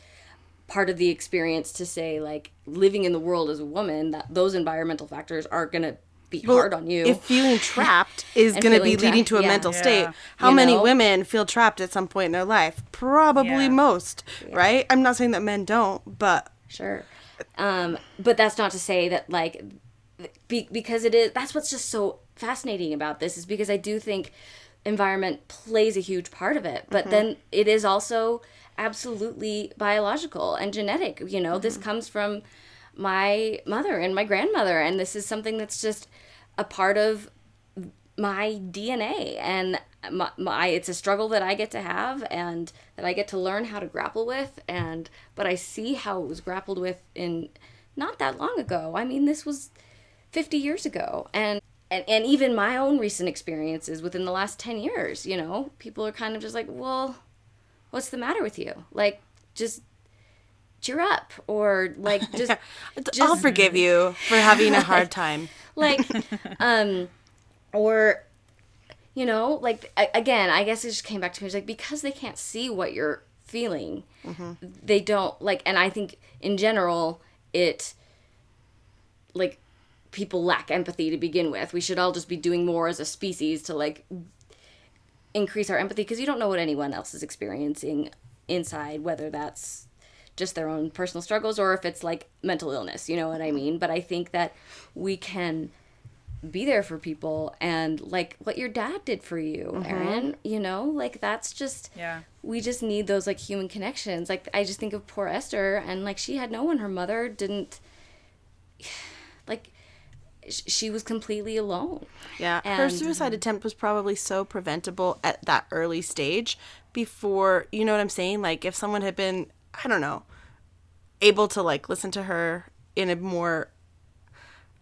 part of the experience to say like living in the world as a woman that those environmental factors are going to be hard on you If feeling trapped is going to be feeling leading to a yeah. mental Yeah. state, how You many know? women feel trapped at some point in their life? Probably Yeah. most, right? I'm not saying that men don't, but Sure. Um, but that's not to say that like be, because it is that's what's just so fascinating about this is because I do think environment plays a huge part of it, but mm-hmm. then it is also absolutely biological and genetic. You know, this mm-hmm. comes from my mother and my grandmother and this is something that's just a part of my DNA and my, my it's a struggle that I get to have and that I get to learn how to grapple with and but I see how it was grappled with in not that long ago. I mean this was 50 years ago and and, and even my own recent experiences within the last 10 years, you know, people are kind of just like, "Well, what's the matter with you?" Like just cheer up or like just I'll forgive you for having a hard time. like um or you know like again i guess it just came back to me it's like because they can't see what you're feeling they don't like and i think in general it like people lack empathy to begin with. We should all just be doing more as a species to like increase our empathy because you don't know what anyone else is experiencing inside whether that's just their own personal struggles or if it's like mental illness you know what i mean? But i think that we can be there for people and like what your dad did for you mm-hmm. Erin you know? Like that's just Yeah. we just need those like human connections. Like i just think of poor esther and like she had no one. Her mother didn't like she was completely alone Yeah, her suicide attempt was probably so preventable at that early stage before, you know what I'm saying? Like if someone had been, I don't know, able to like listen to her in a more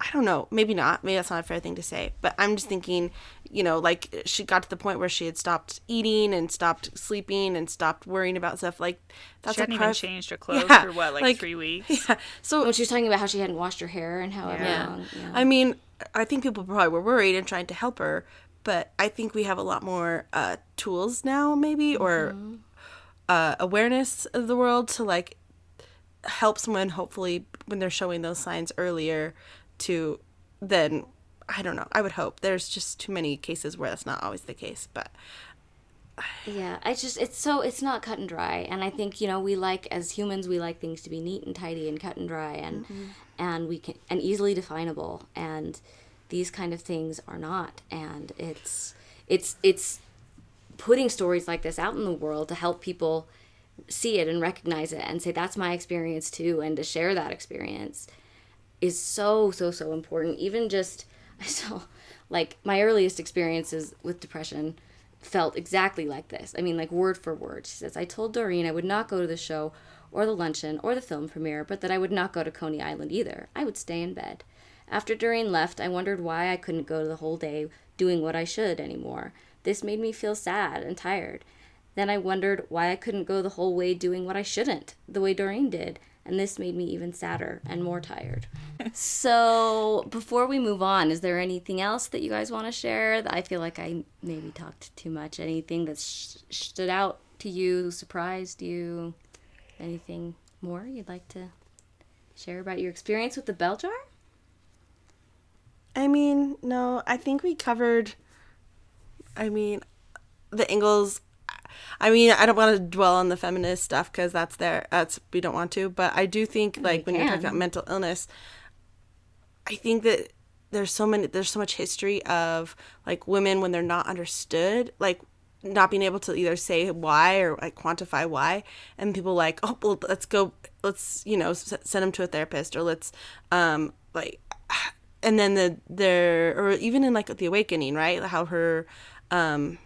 I don't know, maybe not. Maybe that's not a fair thing to say. But I'm just thinking, you know, like she got to the point where she had stopped eating and stopped sleeping and stopped worrying about stuff like that's She hadn't even crush- changed her clothes Yeah, for what, like, like- three weeks? Yeah. So when she was talking about how she hadn't washed her hair and however Yeah. long yeah. I mean, I think people probably were worried and trying to help her, but I think we have a lot more uh, tools now, maybe, or uh, awareness of the world to like help someone, hopefully, when they're showing those signs earlier, to then, I don't know, I would hope. There's just too many cases where that's not always the case, but Yeah, I just it's so it's not cut and dry, and I think you know we like as humans we like things to be neat and tidy and cut and dry and mm-hmm. and we can and easily definable, and these kind of things are not, and it's it's it's putting stories like this out in the world to help people see it and recognize it and say that's my experience too, and to share that experience is so so so important. Even just so like my earliest experiences with depression felt exactly like this. I mean like word for word. She says i told doreen i would not go to the show or the luncheon or the film premiere but that i would not go to coney island either. I would stay in bed. After doreen left i wondered why i couldn't go the whole day doing what i should anymore. This made me feel sad and tired. Then I wondered why I couldn't go the whole way doing what I shouldn't, the way Doreen did, and this made me even sadder and more tired. so, before we move on, is there anything else that you guys want to share? I feel like I maybe talked too much. Anything that sh- stood out to you, surprised you? Anything more you'd like to share about your experience with the bell jar? I mean, no, I think we covered. I mean, the Ingalls. I mean, I don't want to dwell on the feminist stuff because that's there. That's we don't want to. But I do think, like, when you're talking about mental illness, I think that there's so many. There's so much history of like women when they're not understood. Like not being able to either say why or like quantify why and people like oh well let's go let's you know s- send them to a therapist or let's um like and then the there or even in like the awakening right how her um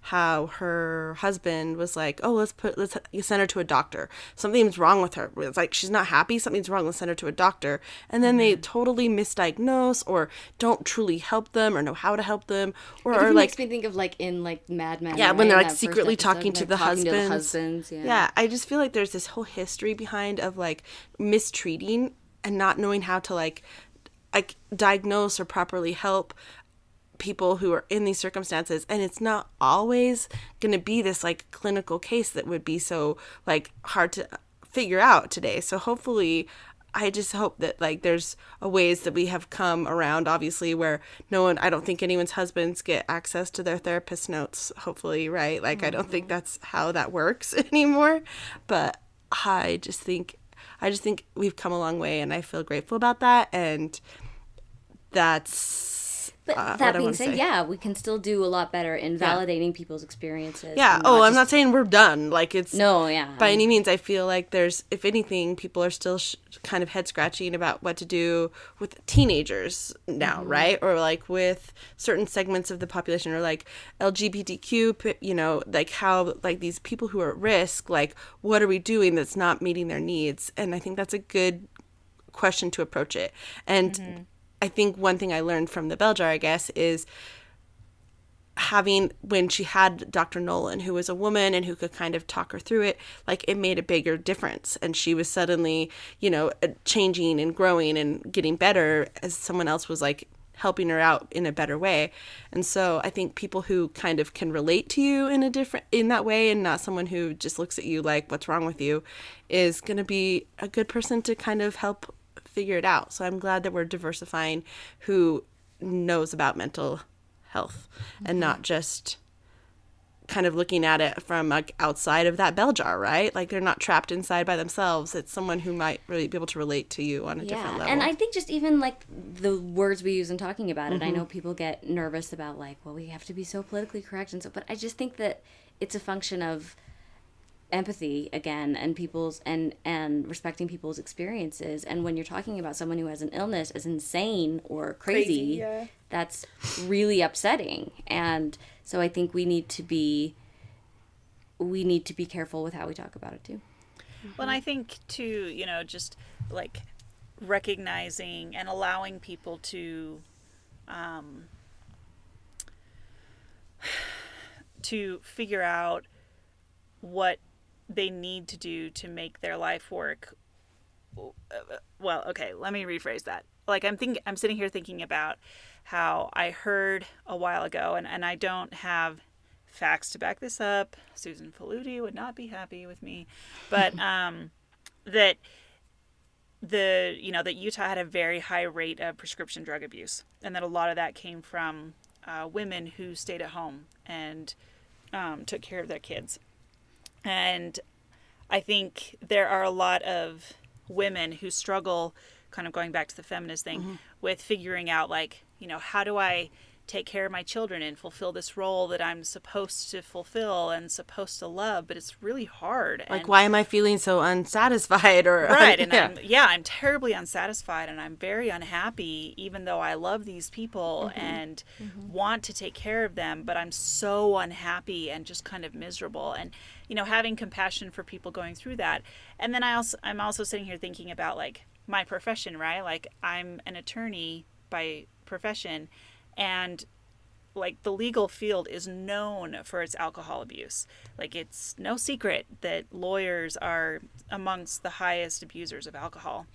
how her husband was like, "Oh, let's put let's send her to a doctor. Something's wrong with her. It's like she's not happy. Something's wrong. Let's send her to a doctor." And then they mm-hmm. totally misdiagnose or don't truly help them or know how to help them or It are like makes me think of like in like Mad Men. yeah, right? when they're like secretly episode, talking to the talking husbands. husbands, yeah. yeah, I just feel like there's this whole history behind of like mistreating and not knowing how to like like diagnose or properly help people who are in these circumstances and it's not always going to be this like clinical case that would be so like hard to figure out today. So hopefully i just hope that like there's a ways that we have come around obviously where no one i don't think anyone's husbands get access to their therapist notes hopefully right? Like i don't think mm-hmm. that's how that works anymore. But i just think i just think we've come a long way and i feel grateful about that and that's But uh, that being said, say. yeah, we can still do a lot better in validating people's experiences. Yeah. Oh, I'm not saying we're done. Like it's No, yeah. By any means, I feel like there's, if anything, people are still sh- kind of head scratching about what to do with teenagers now, Mm-hmm. right? Or like with certain segments of the population, or like LGBTQ, you know, like how like these people who are at risk, like what are we doing that's not meeting their needs? And I think that's a good question to approach it. And I think one thing I learned from the bell jar, I guess, is having when she had Dr. Nolan, who was a woman and who could kind of talk her through it, like it made a bigger difference. And she was suddenly, you know, uh, changing and growing and getting better as someone else was like helping her out in a better way. And so I think people who kind of can relate to you in a different in that way and not someone who just looks at you like what's wrong with you is going to be a good person to kind of help figure it out. So I'm glad that we're diversifying who knows about mental health and not just kind of looking at it from like outside of that bell jar, right? Like they're not trapped inside by themselves. It's someone who might really be able to relate to you on a different level. And I think just even like the words we use in talking about it, I Mm-hmm. know people get nervous about like, well, we have to be so politically correct and so, but I just think that it's a function of empathy again and people's and and respecting people's experiences. And when you're talking about someone who has an illness as insane or crazy, Crazy, yeah. that's really upsetting. And so i think we need to be we need to be careful with how we talk about it too. Well, and I think too, you know, just like recognizing and allowing people to, um, to figure out what they need to do to make their life work. Well, okay, let me rephrase that. Like I'm thinking, I'm sitting here thinking about how I heard a while ago, and, and I don't have facts to back this up. Susan Faludi would not be happy with me, but um, that the you know that Utah had a very high rate of prescription drug abuse, and that a lot of that came from uh, women who stayed at home and um, took care of their kids. And I think there are a lot of women who struggle, kind of going back to the feminist thing, mm-hmm. with figuring out, like, you know, how do I take care of my children and fulfill this role that I'm supposed to fulfill and supposed to love, but it's really hard. like and, why am I feeling so unsatisfied or right and yeah. I'm, yeah i'm terribly unsatisfied and i'm very unhappy even though i love these people Mm-hmm. and want to take care of them but i'm so unhappy and just kind of miserable and you know having compassion for people going through that and then i also i'm also sitting here thinking about like my profession right like i'm an attorney by profession and like the legal field is known for its alcohol abuse. Like it's no secret that lawyers are amongst the highest abusers of alcohol.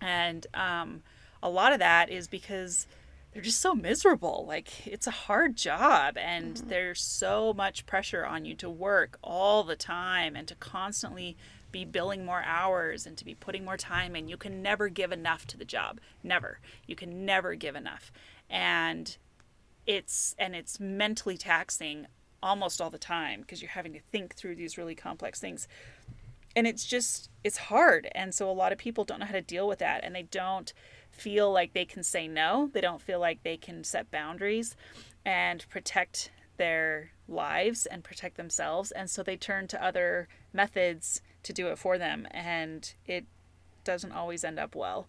And um, a lot of that is because they're just so miserable. Like it's a hard job and there's so much pressure on you to work all the time and to constantly be billing more hours and to be putting more time in. You can never give enough to the job. Never. You can never give enough. And it's and it's mentally taxing almost all the time because you're having to think through these really complex things. And it's just it's hard and so a lot of people don't know how to deal with that and they don't feel like they can say no. They don't feel like they can set boundaries and protect their lives and protect themselves and so they turn to other methods to do it for them and it doesn't always end up well.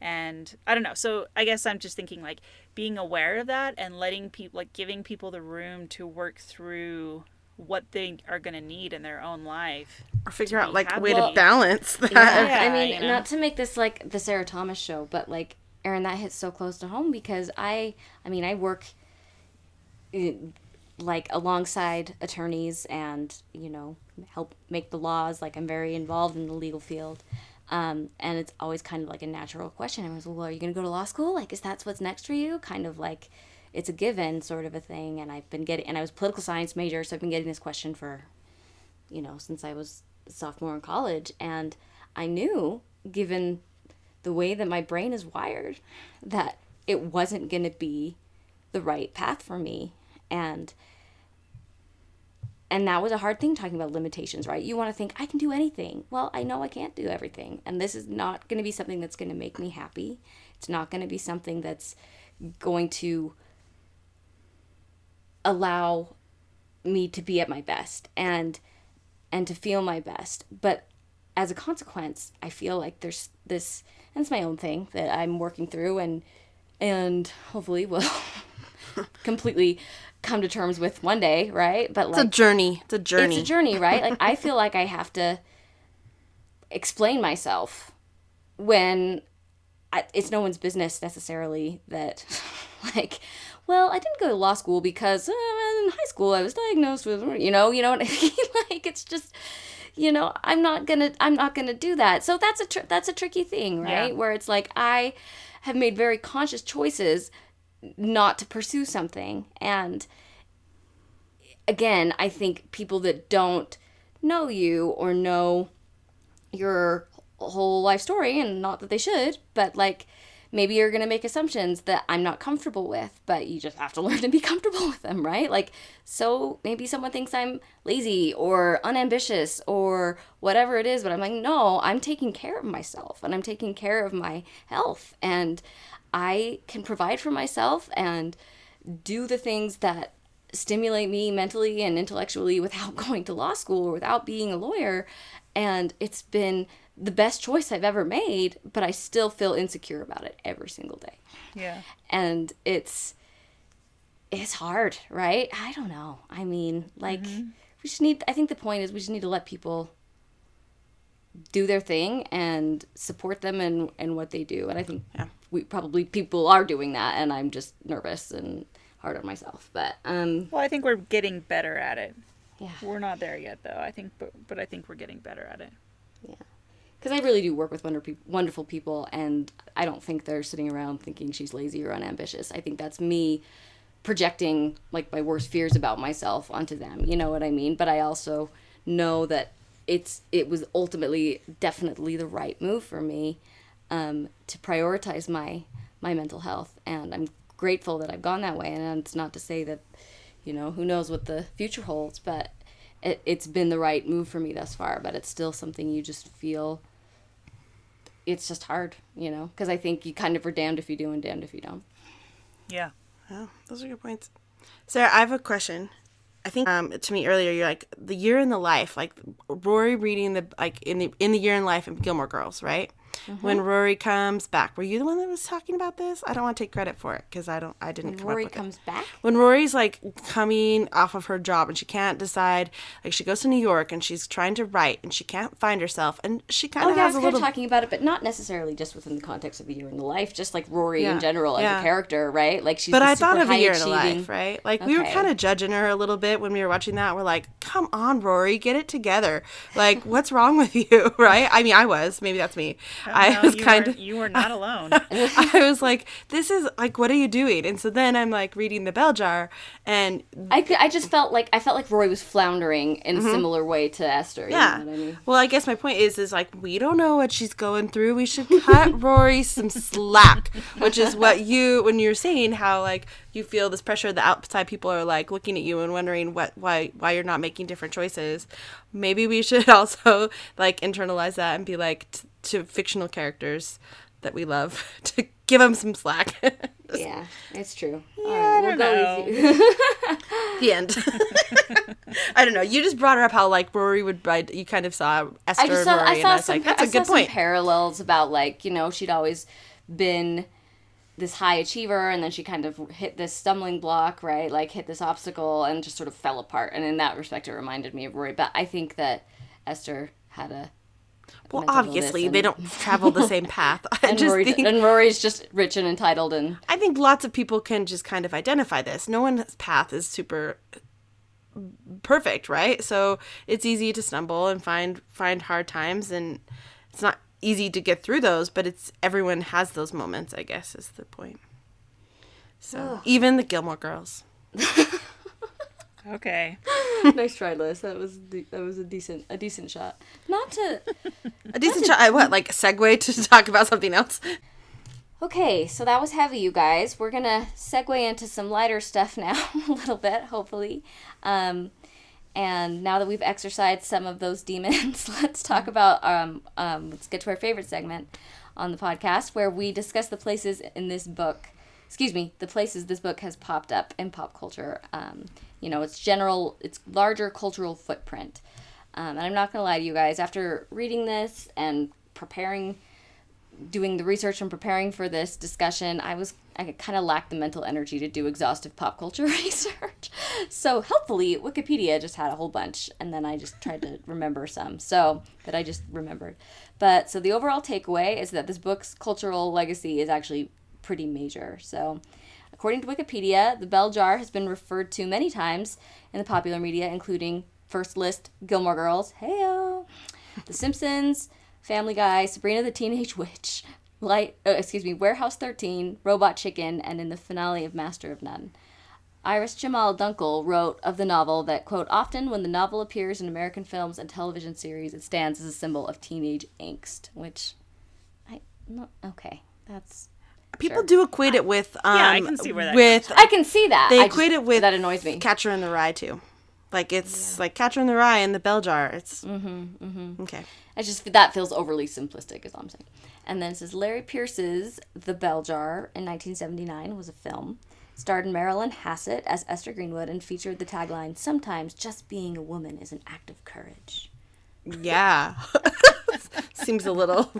And i don't know so i guess i'm just thinking like being aware of that and letting people like giving people the room to work through what they are going to need in their own life or figure out like a way happy. to balance that. Yeah, Yeah, I mean, you know? not to make this like the Sarah Thomas show, but like Erin, that hits so close to home because I, I mean, I work eh, like alongside attorneys and you know help make the laws. Like I'm very involved in the legal field, um, and it's always kind of like a natural question. I was, well, are you going to go to law school? Like, is that what's next for you? Kind of like it's a given sort of a thing. And I've been getting, and I was political science major, so I've been getting this question for you know, since I was sophomore in college. And I knew, given the way that my brain is wired, that it wasn't going to be the right path for me. And and that was a hard thing talking about limitations, right? You want to think I can do anything. Well, I know I can't do everything. And this is not going to be something that's going to make me happy. It's not going to be something that's going to allow me to be at my best and and to feel my best. But as a consequence, I feel like there's this and it's my own thing that I'm working through and and hopefully will completely come to terms with one day, right? But It's a journey. It's a journey. it's a journey, right? Like I feel like I have to explain myself when I, it's no one's business necessarily that like well i didn't go to law school because uh, in high school i was diagnosed with you know you know what i mean like it's just you know i'm not gonna i'm not gonna do that so that's a tr- that's a tricky thing right Yeah. where it's like i have made very conscious choices not to pursue something. And again i think people that don't know you or know your whole life story and not that they should but like maybe you're going to make assumptions that I'm not comfortable with but you just have to learn to be comfortable with them right? Like so maybe someone thinks I'm lazy or unambitious or whatever it is but I'm like no I'm taking care of myself and I'm taking care of my health. And I can provide for myself and do the things that stimulate me mentally and intellectually without going to law school or without being a lawyer. And it's been the best choice I've ever made, but I still feel insecure about it every single day. yeah And it's it's hard, right? I don't know. I mean, like mm-hmm. we just need I think the point is we just need to let people do their thing and support them in, in what they do. And I think Yeah. We probably people are doing that and I'm just nervous and hard on myself. But um well i think we're getting better at it yeah. we're not there yet though i think but, but i think we're getting better at it Yeah. because I really do work with wonder peop wonderful people, and I don't think they're sitting around thinking she's lazy or unambitious. I think that's me projecting like my worst fears about myself onto them. You know what I mean? But I also know that it's it was ultimately definitely the right move for me um, to prioritize my my mental health, and I'm grateful that I've gone that way. And it's not to say that you know who knows what the future holds, but it, it's been the right move for me thus far. But it's still something you just feel it's just hard, you know, because I think you kind of are damned if you do and damned if you don't. yeah Oh, those are good points. Sarah, I have a question. I think um, to me earlier, you're like the year in the life, like Rory reading the like in the in the year in life of Gilmore Girls, right? Mm-hmm. When Rory comes back, were you the one that was talking about this? I don't want to take credit for it because I don't, I didn't come Rory comes it. back. When Rory's like coming off of her job and she can't decide, like she goes to New York and she's trying to write and she can't find herself and she kind Oh of yeah, I was kind little of talking about it, but not necessarily just within the context of the year in the life, just like Rory Yeah, in general as yeah. a character, right? Like she's. But I thought of a year in the life, right? Like we were kind of judging her a little bit when we were watching that. We're like, "Come on, Rory, get it together! Like, what's wrong with you?" Right? I mean, I was. Maybe that's me. I No, was kind were, of. you were not alone I was like, "This is like, what are you doing?" And so then I'm like reading the bell jar, and I, could, I just felt like I felt like Rory was floundering in a similar way to Esther. you Mm-hmm. yeah. know what I mean? Well, I guess my point is, is like we don't know what she's going through. We should cut Rory some slack, which is what you when you're saying how like you feel this pressure. The outside people are like looking at you and wondering what why why you're not making different choices. Maybe we should also like internalize that and be like t- to fictional characters. that we love to give them some slack. Yeah, it's true. Yeah, I don't know. the end. I don't know. You just brought her up how like Rory would write. You kind of saw Esther I just saw, and Rory, I and I was some, like, that's I a saw good some point. parallels about like you know she'd always been this high achiever and then she kind of hit this stumbling block right like hit this obstacle and just sort of fell apart and in that respect it reminded me of Rory but I think that Esther had a well, obviously they don't travel the same path. I and, just Rory, think and Rory's just rich and entitled and I think lots of people can just kind of identify this. No one's path is super perfect, right? So it's easy to stumble and find find hard times and it's not easy to get through those, but it's everyone has those moments, I guess is the point. So even the Gilmore girls. Okay. nice try Liz that was de- that was a decent a decent shot not to A decent shot. I what, like segue to talk about something else? Okay, so that was heavy, you guys. We're gonna segue into some lighter stuff now, a little bit, hopefully. Um, and now that we've exercised some of those demons, let's talk about. Um, um, let's get to our favorite segment on the podcast, where we discuss the places in this book. Excuse me, the places this book has popped up in pop culture. Um, you know, its general, its larger cultural footprint. Um, and I'm not gonna lie to you guys. After reading this and preparing doing the research and preparing for this discussion, I was I kind of lacked the mental energy to do exhaustive pop culture research. So helpfully, Wikipedia just had a whole bunch, and then I just tried to remember some. So that I just remembered. But so the overall takeaway is that this book's cultural legacy is actually pretty major. So. According to Wikipedia, the bell jar has been referred to many times in the popular media, including First List, Gilmore Girls, Heyo, The Simpsons, Family Guy, Sabrina the Teenage Witch, Light, uh, excuse me, Warehouse 13, Robot Chicken, and in the finale of Master of None. Iris Jamahl Dunkle wrote of the novel that, quote, often when the novel appears in American films and television series, it stands as a symbol of teenage angst, which I, no, okay, that's, People do equate it with um Yeah, I can see where that with I can see that. they I equate just- it with that annoys me. Catcher in the Rye too. Like it's like Catcher in the Rye and the Bell Jar. It's mm-hmm, mm-hmm. okay. I just that feels overly simplistic, is all I'm saying. And then it says Larry Peerce's The Bell Jar in 1979 was a film. Starred Marilyn Hassett as Esther Greenwood and featured the tagline "Sometimes just being a woman is an act of courage." Yeah, seems a little.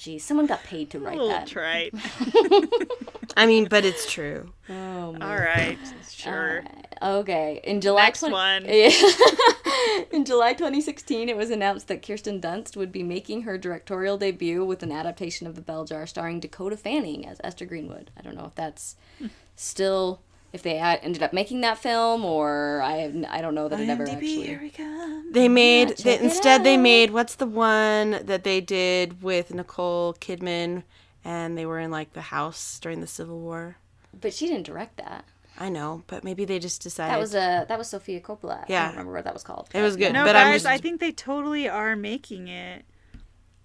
Geez, someone got paid to A write little that. trite. I mean, but it's true. Oh, man. All right. Sure. Okay. In July Next 20 one. In July 2016, it was announced that Kirsten Dunst would be making her directorial debut with an adaptation of The Bell Jar starring Dakota Fanning as Esther Greenwood. I don't know if that's hmm. still if they had ended up making that film or I I don't know that it ever actually. we come. They made they, instead they made what's the one that they did with Nicole Kidman and they were in like the house during the Civil War. But she didn't direct that. I know, but maybe they just decided That was a that was Sofia Coppola. I Yeah. don't remember what that was called. It was good. No, but I'm guys, just I think they totally are making it.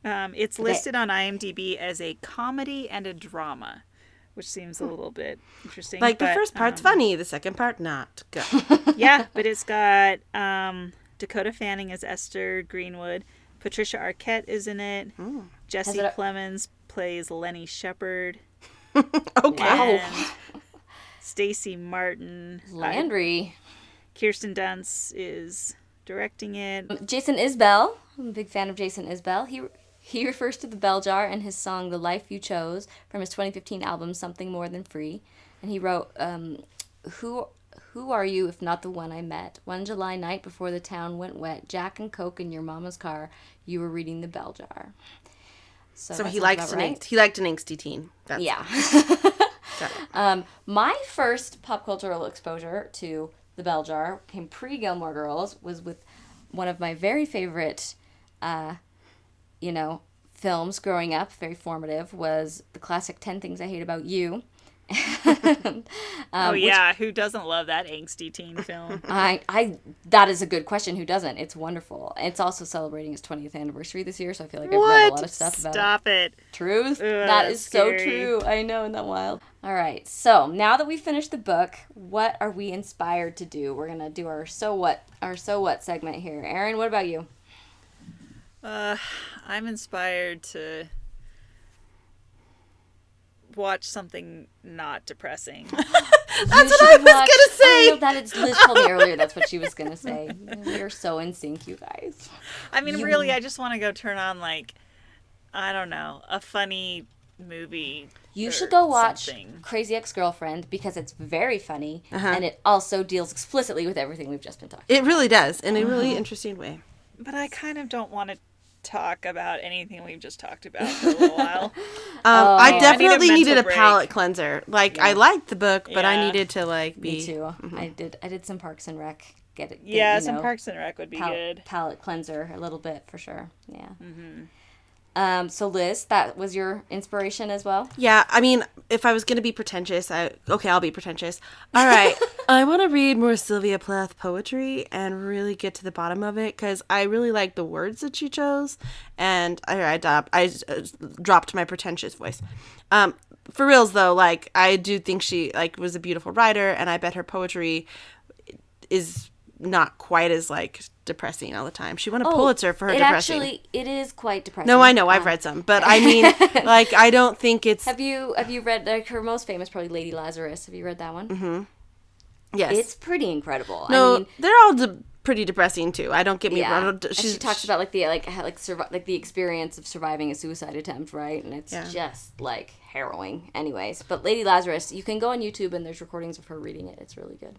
Um, it's listed on IMDb as a comedy and a drama, which seems a little bit interesting. like the first part's um, funny, the second part not. Go. yeah, but it's got um, Dakota Fanning as Esther Greenwood. Patricia Arquette is in it. Jesse Has it- Plemons plays Lenny Shepherd. okay. Wow. And Stacy Martin. uh, Landry. Kirsten Dunst is directing it. Jason Isbell. I'm a big fan of Jason Isbell. He he refers to the bell jar in his song "The Life You Chose" from his 2015 album "Something More Than Free," and he wrote, um, "Who who are you if not the one I met? One July night before the town went wet, Jack and Coke in your mama's car. You were reading the bell jar." So that he likes an right. he liked an angsty teen. That's Yeah. um, my first pop cultural exposure to the Bell Jar came pre Gilmore Girls. Was with one of my very favorite, uh, you know, films growing up. Very formative was the classic Ten Things I Hate About You. um, oh which yeah, who doesn't love that angsty teen film? I, I, that is a good question. Who doesn't? It's wonderful. It's also celebrating its 20th anniversary this year, so I feel like I've read a lot of stuff about it. Stop it. Truth? Ugh, that's is so true. I know, isn't that wild? All right, so now that we finished the book, what are we inspired to do? We're gonna do our so what our so what segment here. Erin, what about you? Uh, I'm inspired to watch something not depressing. That's what I was gonna say. Oh, no, that is Liz told me earlier. That's what she was gonna say. We are so in sync, you guys. I mean, really, I just want to go turn on like, I don't know, a funny movie. You should go watch something. Crazy Ex-Girlfriend because it's very funny Uh-huh. and it also deals explicitly with everything we've just been talking. It really does in a really interesting way. But I kind of don't want to talk about anything we've just talked about for a little while. Um, I I need a definitely mental needed a break. palate cleanser. Like I liked the book, but I needed to like be. Me too. I did. I did some Parks and Rec. Get it. Get, yeah, you some know, Parks and Rec would be pal- good. palate cleanser a little bit for sure. Yeah. Mm-hmm. Um. So Liz, that was your inspiration as well. Yeah, I mean, if I was gonna be pretentious, I okay, I'll be pretentious. All right, I want to read more Sylvia Plath poetry and really get to the bottom of it because I really like the words that she chose, and I I, I uh, dropped my pretentious voice. Um, for reals though, like I do think she like was a beautiful writer, and I bet her poetry is not quite as like depressing all the time. She won a Pulitzer for her Oh, it depressing. actually it is quite depressing. no, I know I've Um, read some, but I mean, like I don't think it's Have you have you read like her most famous probably Lady Lazarus? Have you read that one? Mm-hmm. yes. It's pretty incredible. No, I mean, they're all de- pretty depressing too. I don't get me yeah. wrong. She talks about like the like like survi- like the experience of surviving a suicide attempt, right? And it's Yeah. just like harrowing. Anyways, but Lady Lazarus, you can go on YouTube and there's recordings of her reading it. It's really good.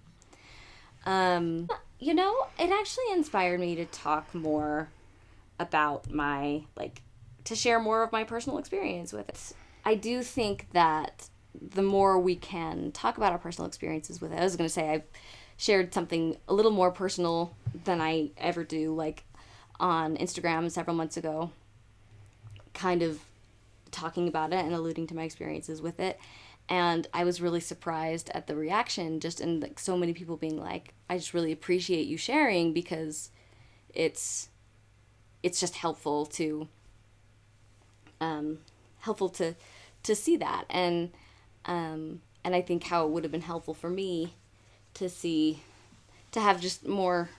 Um, you know, it actually inspired me to talk more about my like to share more of my personal experience with it. I do think that the more we can talk about our personal experiences with it, I was going to say I've shared something a little more personal than I ever do, like on Instagram several months ago, kind of talking about it and alluding to my experiences with it. And I was really surprised at the reaction, just in like so many people being like, "I just really appreciate you sharing because it's it's just helpful to um, helpful to to see that. And um, and I think how it would have been helpful for me to see to have just more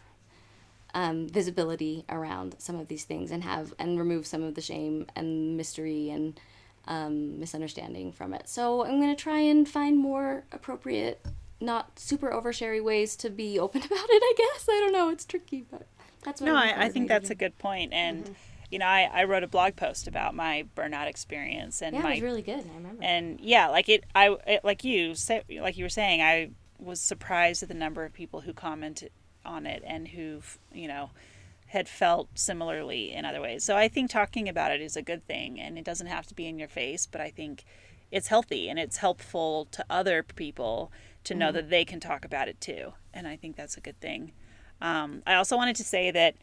um, visibility around some of these things and have and remove some of the shame and mystery and um, misunderstanding from it. So I'm gonna try and find more appropriate, not super oversharing ways to be open about it. I guess I don't know. It's tricky, but that's what No, I, I think that's a good point. And, you know, I, I wrote a blog post about my burnout experience and yeah. my It was really good. I remember. and yeah like it i it, like you say like you were saying i was surprised at the number of people who commented on it and who've you know had felt similarly in other ways. So i think talking about it is a good thing and it doesn't have to be in your face but i think it's healthy and it's helpful to other people to know that they can talk about it too and i think that's a good thing. Um, i also wanted to say that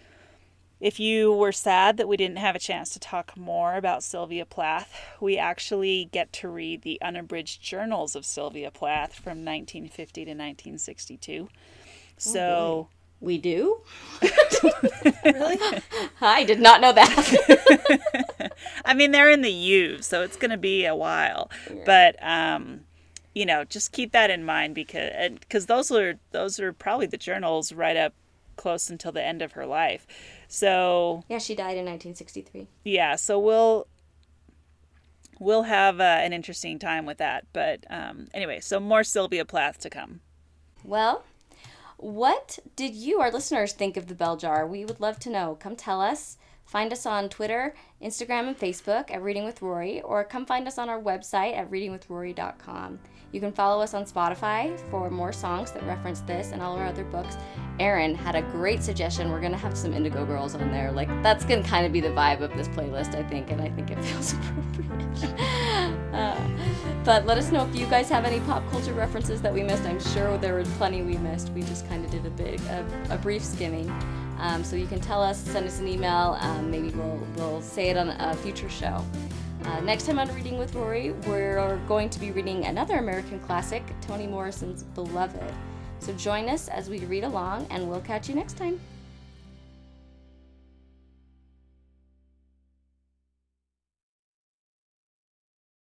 if you were sad that we didn't have a chance to talk more about Sylvia Plath, we actually get to read the unabridged journals of Sylvia Plath from 1950 to 1962. So, we do. really. I did not know that. I mean, they're in the U, so it's going to be a while. But, um, you know, just keep that in mind because because those are those are probably the journals right up close until the end of her life. So yeah, she died in 1963. yeah so we'll we'll have uh, an interesting time with that but um, anyway so more sylvia plath to come Well, what did you, our listeners, think of the bell jar? We would love to know. Come tell us. Find us on Twitter, Instagram, and Facebook at Reading with Rory, or come find us on our website at readingwithrory.com. You can follow us on Spotify for more songs that reference this and all of our other books. Erin had a great suggestion. We're going to have some Indigo Girls on there. Like, that's going to kind of be the vibe of this playlist, I think, and I think it feels appropriate. uh, but let us know if you guys have any pop culture references that we missed. I'm sure there were plenty we missed. We just kind of did a big, a, a brief skimming. Um, so you can tell us, send us an email. Um, maybe we'll we'll say it on a future show. Uh, next time on Reading with Rory, we're going to be reading another American classic, Toni Morrison's Beloved. So join us as we read along, and we'll catch you next time.